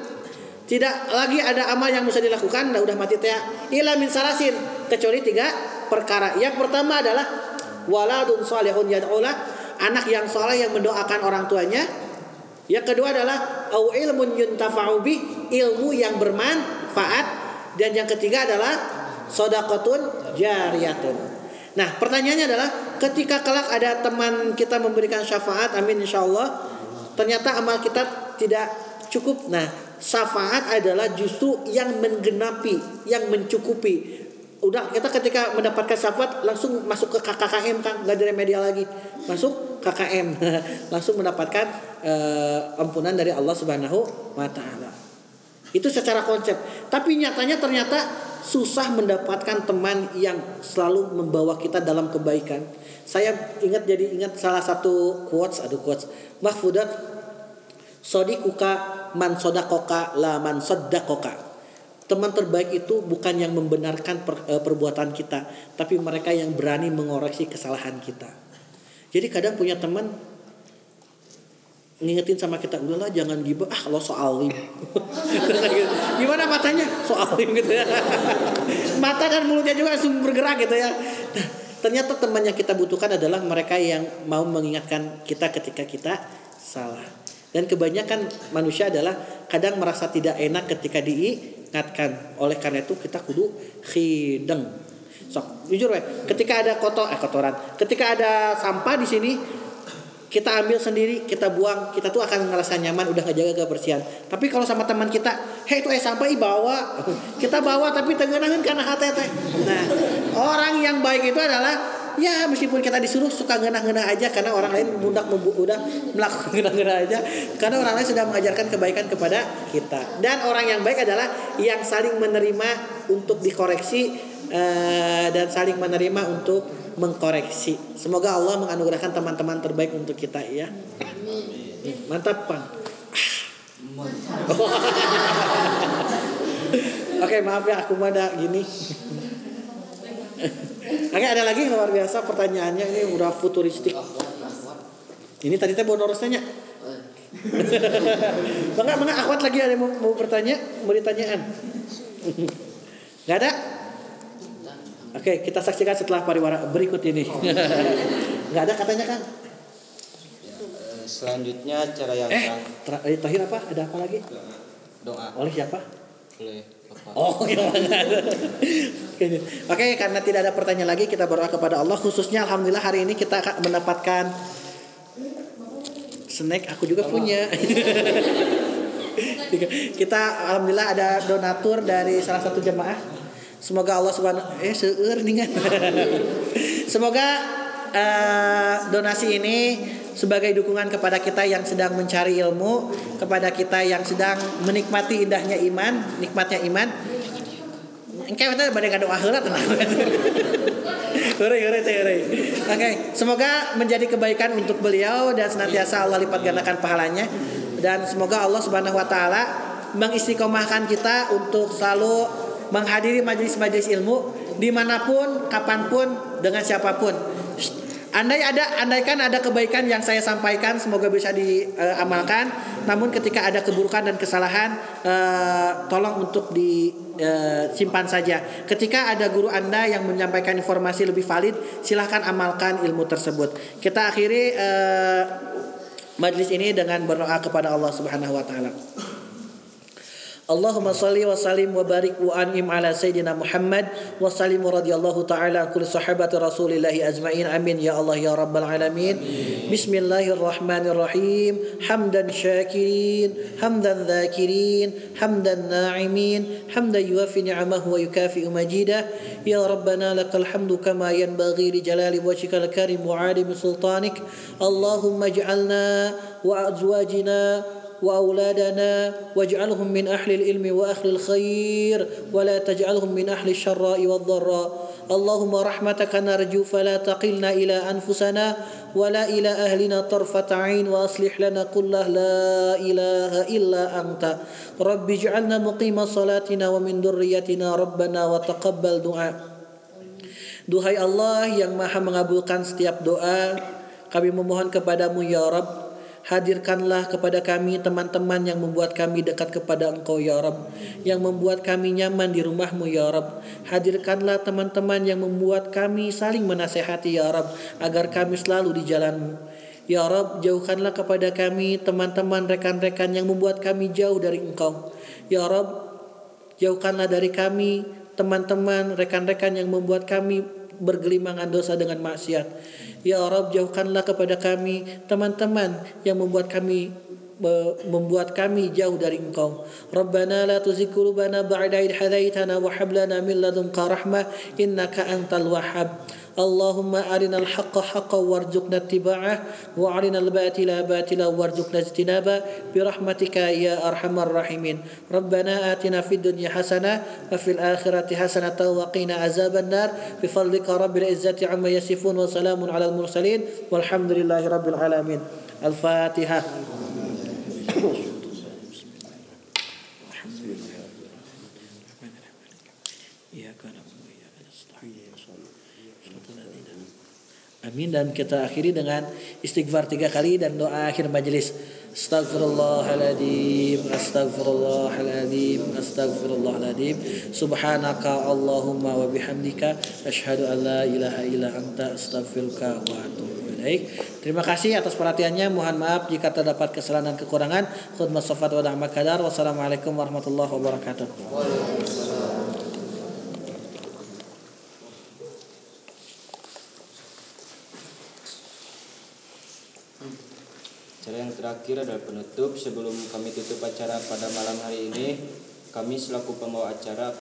tidak lagi ada amal yang bisa dilakukan nah udah mati teh ila min salasin kecuali tiga perkara yang pertama adalah waladun salihun yad'ulah anak yang soleh yang mendoakan orang tuanya yang kedua adalah au ilmun yuntafa'u ilmu yang bermanfaat dan yang ketiga adalah sodakotun jariyatun Nah pertanyaannya adalah ketika kelak ada teman kita memberikan syafaat, amin insya Allah, ternyata amal kita tidak cukup. Nah syafaat adalah justru yang menggenapi, yang mencukupi. Udah kita ketika mendapatkan syafaat langsung masuk ke KKM kan, nggak ada media lagi, masuk KKM, [laughs] langsung mendapatkan uh, ampunan dari Allah Subhanahu Wa Taala. Itu secara konsep. Tapi nyatanya ternyata susah mendapatkan teman yang selalu membawa kita dalam kebaikan. Saya ingat jadi ingat salah satu quotes, aduh quotes Mahfudat Sodikuka man sodakoka la man sodakoka. Teman terbaik itu bukan yang membenarkan per, e, perbuatan kita, tapi mereka yang berani mengoreksi kesalahan kita. Jadi kadang punya teman ngingetin sama kita udahlah jangan gibah ah lo soal lim [laughs] gimana matanya? Soal lim gitu ya. [laughs] Mata dan mulutnya juga langsung bergerak gitu ya. Nah, ternyata teman yang kita butuhkan adalah mereka yang mau mengingatkan kita ketika kita salah. Dan kebanyakan manusia adalah kadang merasa tidak enak ketika diingatkan. Oleh karena itu kita kudu khideng. Sok jujur ya ketika ada kotor eh kotoran. Ketika ada sampah di sini kita ambil sendiri, kita buang, kita tuh akan ngerasa nyaman, udah ngejaga kebersihan. Tapi kalau sama teman kita, hei itu eh sampai bawa, kita bawa tapi tengenangin karena hati Nah, orang yang baik itu adalah ya meskipun kita disuruh suka ngenah-ngenah aja karena orang lain mudah udah melakukan [laughs] ngenah-ngenah aja karena orang lain sudah mengajarkan kebaikan kepada kita. Dan orang yang baik adalah yang saling menerima untuk dikoreksi uh, dan saling menerima untuk mengkoreksi. Semoga Allah menganugerahkan teman-teman terbaik untuk kita ya. Mantap, Pak. [laughs] Oke, maaf ya aku mah ada gini. [laughs] Oke, ada lagi yang luar biasa pertanyaannya ini udah futuristik. Ini tadi teh bonus tanya. [laughs] Bangga, bangga akhwat lagi ada yang mau, mau bertanya, mau ditanyaan. Gak ada? Oke, kita saksikan setelah pariwara berikut ini. [laughs] Gak ada katanya Kang. Eh, Selanjutnya cara yang Eh, eh, terakhir apa? Ada apa lagi? doa Oleh siapa? Oh, [laughs] iya. Oke, Oke, karena tidak ada pertanyaan lagi, kita berdoa kepada Allah. Khususnya, alhamdulillah hari ini kita akan mendapatkan snack. Aku juga punya. [laughs] kita alhamdulillah ada donatur dari salah satu jemaah. Semoga Allah subhanahu eh seueur ningan. [laughs] Semoga eh, donasi ini sebagai dukungan kepada kita yang sedang mencari ilmu, kepada kita yang sedang menikmati indahnya iman, nikmatnya iman. Engke kita pada doa heula tenang. [laughs] Heureuy, heureuy, teh. Oke, semoga menjadi kebaikan untuk beliau dan senantiasa Allah lipat gandakan pahalanya dan semoga Allah Subhanahu wa taala mengistiqomahkan kita untuk selalu menghadiri majelis-majelis ilmu di mana pun, kapan pun, dengan siapa pun. Andai ada, andaikan ada kebaikan yang saya sampaikan, semoga bisa diamalkan. Namun ketika ada keburukan dan kesalahan, eh, tolong untuk disimpan saja. Ketika ada guru anda yang menyampaikan informasi lebih valid, silahkan amalkan ilmu tersebut. Kita akhiri eh, majlis ini dengan berdoa kepada Allah Subhanahu Wa Taala. اللهم صل وسلم وبارك وانعم على سيدنا محمد وسلم رضي الله تعالى عن كل صحابه رسول الله اجمعين امين يا الله يا رب العالمين بسم الله الرحمن الرحيم حمدا شاكرين حمدا ذاكرين حمدا ناعمين حمدا يوفي نعمه ويكافئ مجيده يا ربنا لك الحمد كما ينبغي لجلال وجهك الكريم وعالم سلطانك اللهم اجعلنا وازواجنا وأولادنا واجعلهم من أهل العلم وأهل الخير ولا تجعلهم من أهل الشراء والضراء اللهم رحمتك نرجو فلا تقلنا إلى أنفسنا ولا إلى أهلنا طرفة عين وأصلح لنا كله لا إله إلا أنت رب اجعلنا مقيم صلاتنا ومن ذريتنا ربنا وتقبل دعاء Duhai Allah yang maha mengabulkan setiap doa Kami memohon kepadamu ya Rabb Hadirkanlah kepada kami teman-teman yang membuat kami dekat kepada Engkau ya Rabb Yang membuat kami nyaman di rumahmu ya Rabb Hadirkanlah teman-teman yang membuat kami saling menasehati ya Rabb Agar kami selalu di jalanmu. Ya Rabb jauhkanlah kepada kami teman-teman rekan-rekan yang membuat kami jauh dari Engkau. Ya Rabb jauhkanlah dari kami teman-teman rekan-rekan yang membuat kami bergelimangan dosa dengan maksiat. Ya Rabb jauhkanlah kepada kami teman-teman yang membuat kami membuat kami jauh dari Engkau. Rabbana la tuzigh qulubana ba'da idh hadaitana wa hab lana min ladunka rahmah innaka antal wahhab. اللهم أرنا الحق حقا وارزقنا اتباعه وأرنا الباطل باطلا وارزقنا اجتنابه. برحمتك يا أرحم الراحمين. ربنا آتنا في الدنيا حسنة وفي الآخرة حسنة وقنا عذاب النار. بفضلك رب العزة عما يصفون وسلام على المرسلين. والحمد لله رب العالمين. الفاتحة. Amin dan kita akhiri dengan istighfar tiga kali dan doa akhir majelis. Astagfirullahaladzim, astagfirullahaladzim, astagfirullahaladzim. Subhanaka Allahumma wa bihamdika asyhadu an la ilaha illa anta astaghfiruka wa atubu ilaik. Terima kasih atas perhatiannya. Mohon maaf jika terdapat kesalahan dan kekurangan. Khudmat safat wa da'ma kadar. Wassalamualaikum warahmatullahi wabarakatuh. Cara yang terakhir adalah penutup sebelum kami tutup acara pada malam hari ini. Kami selaku pembawa acara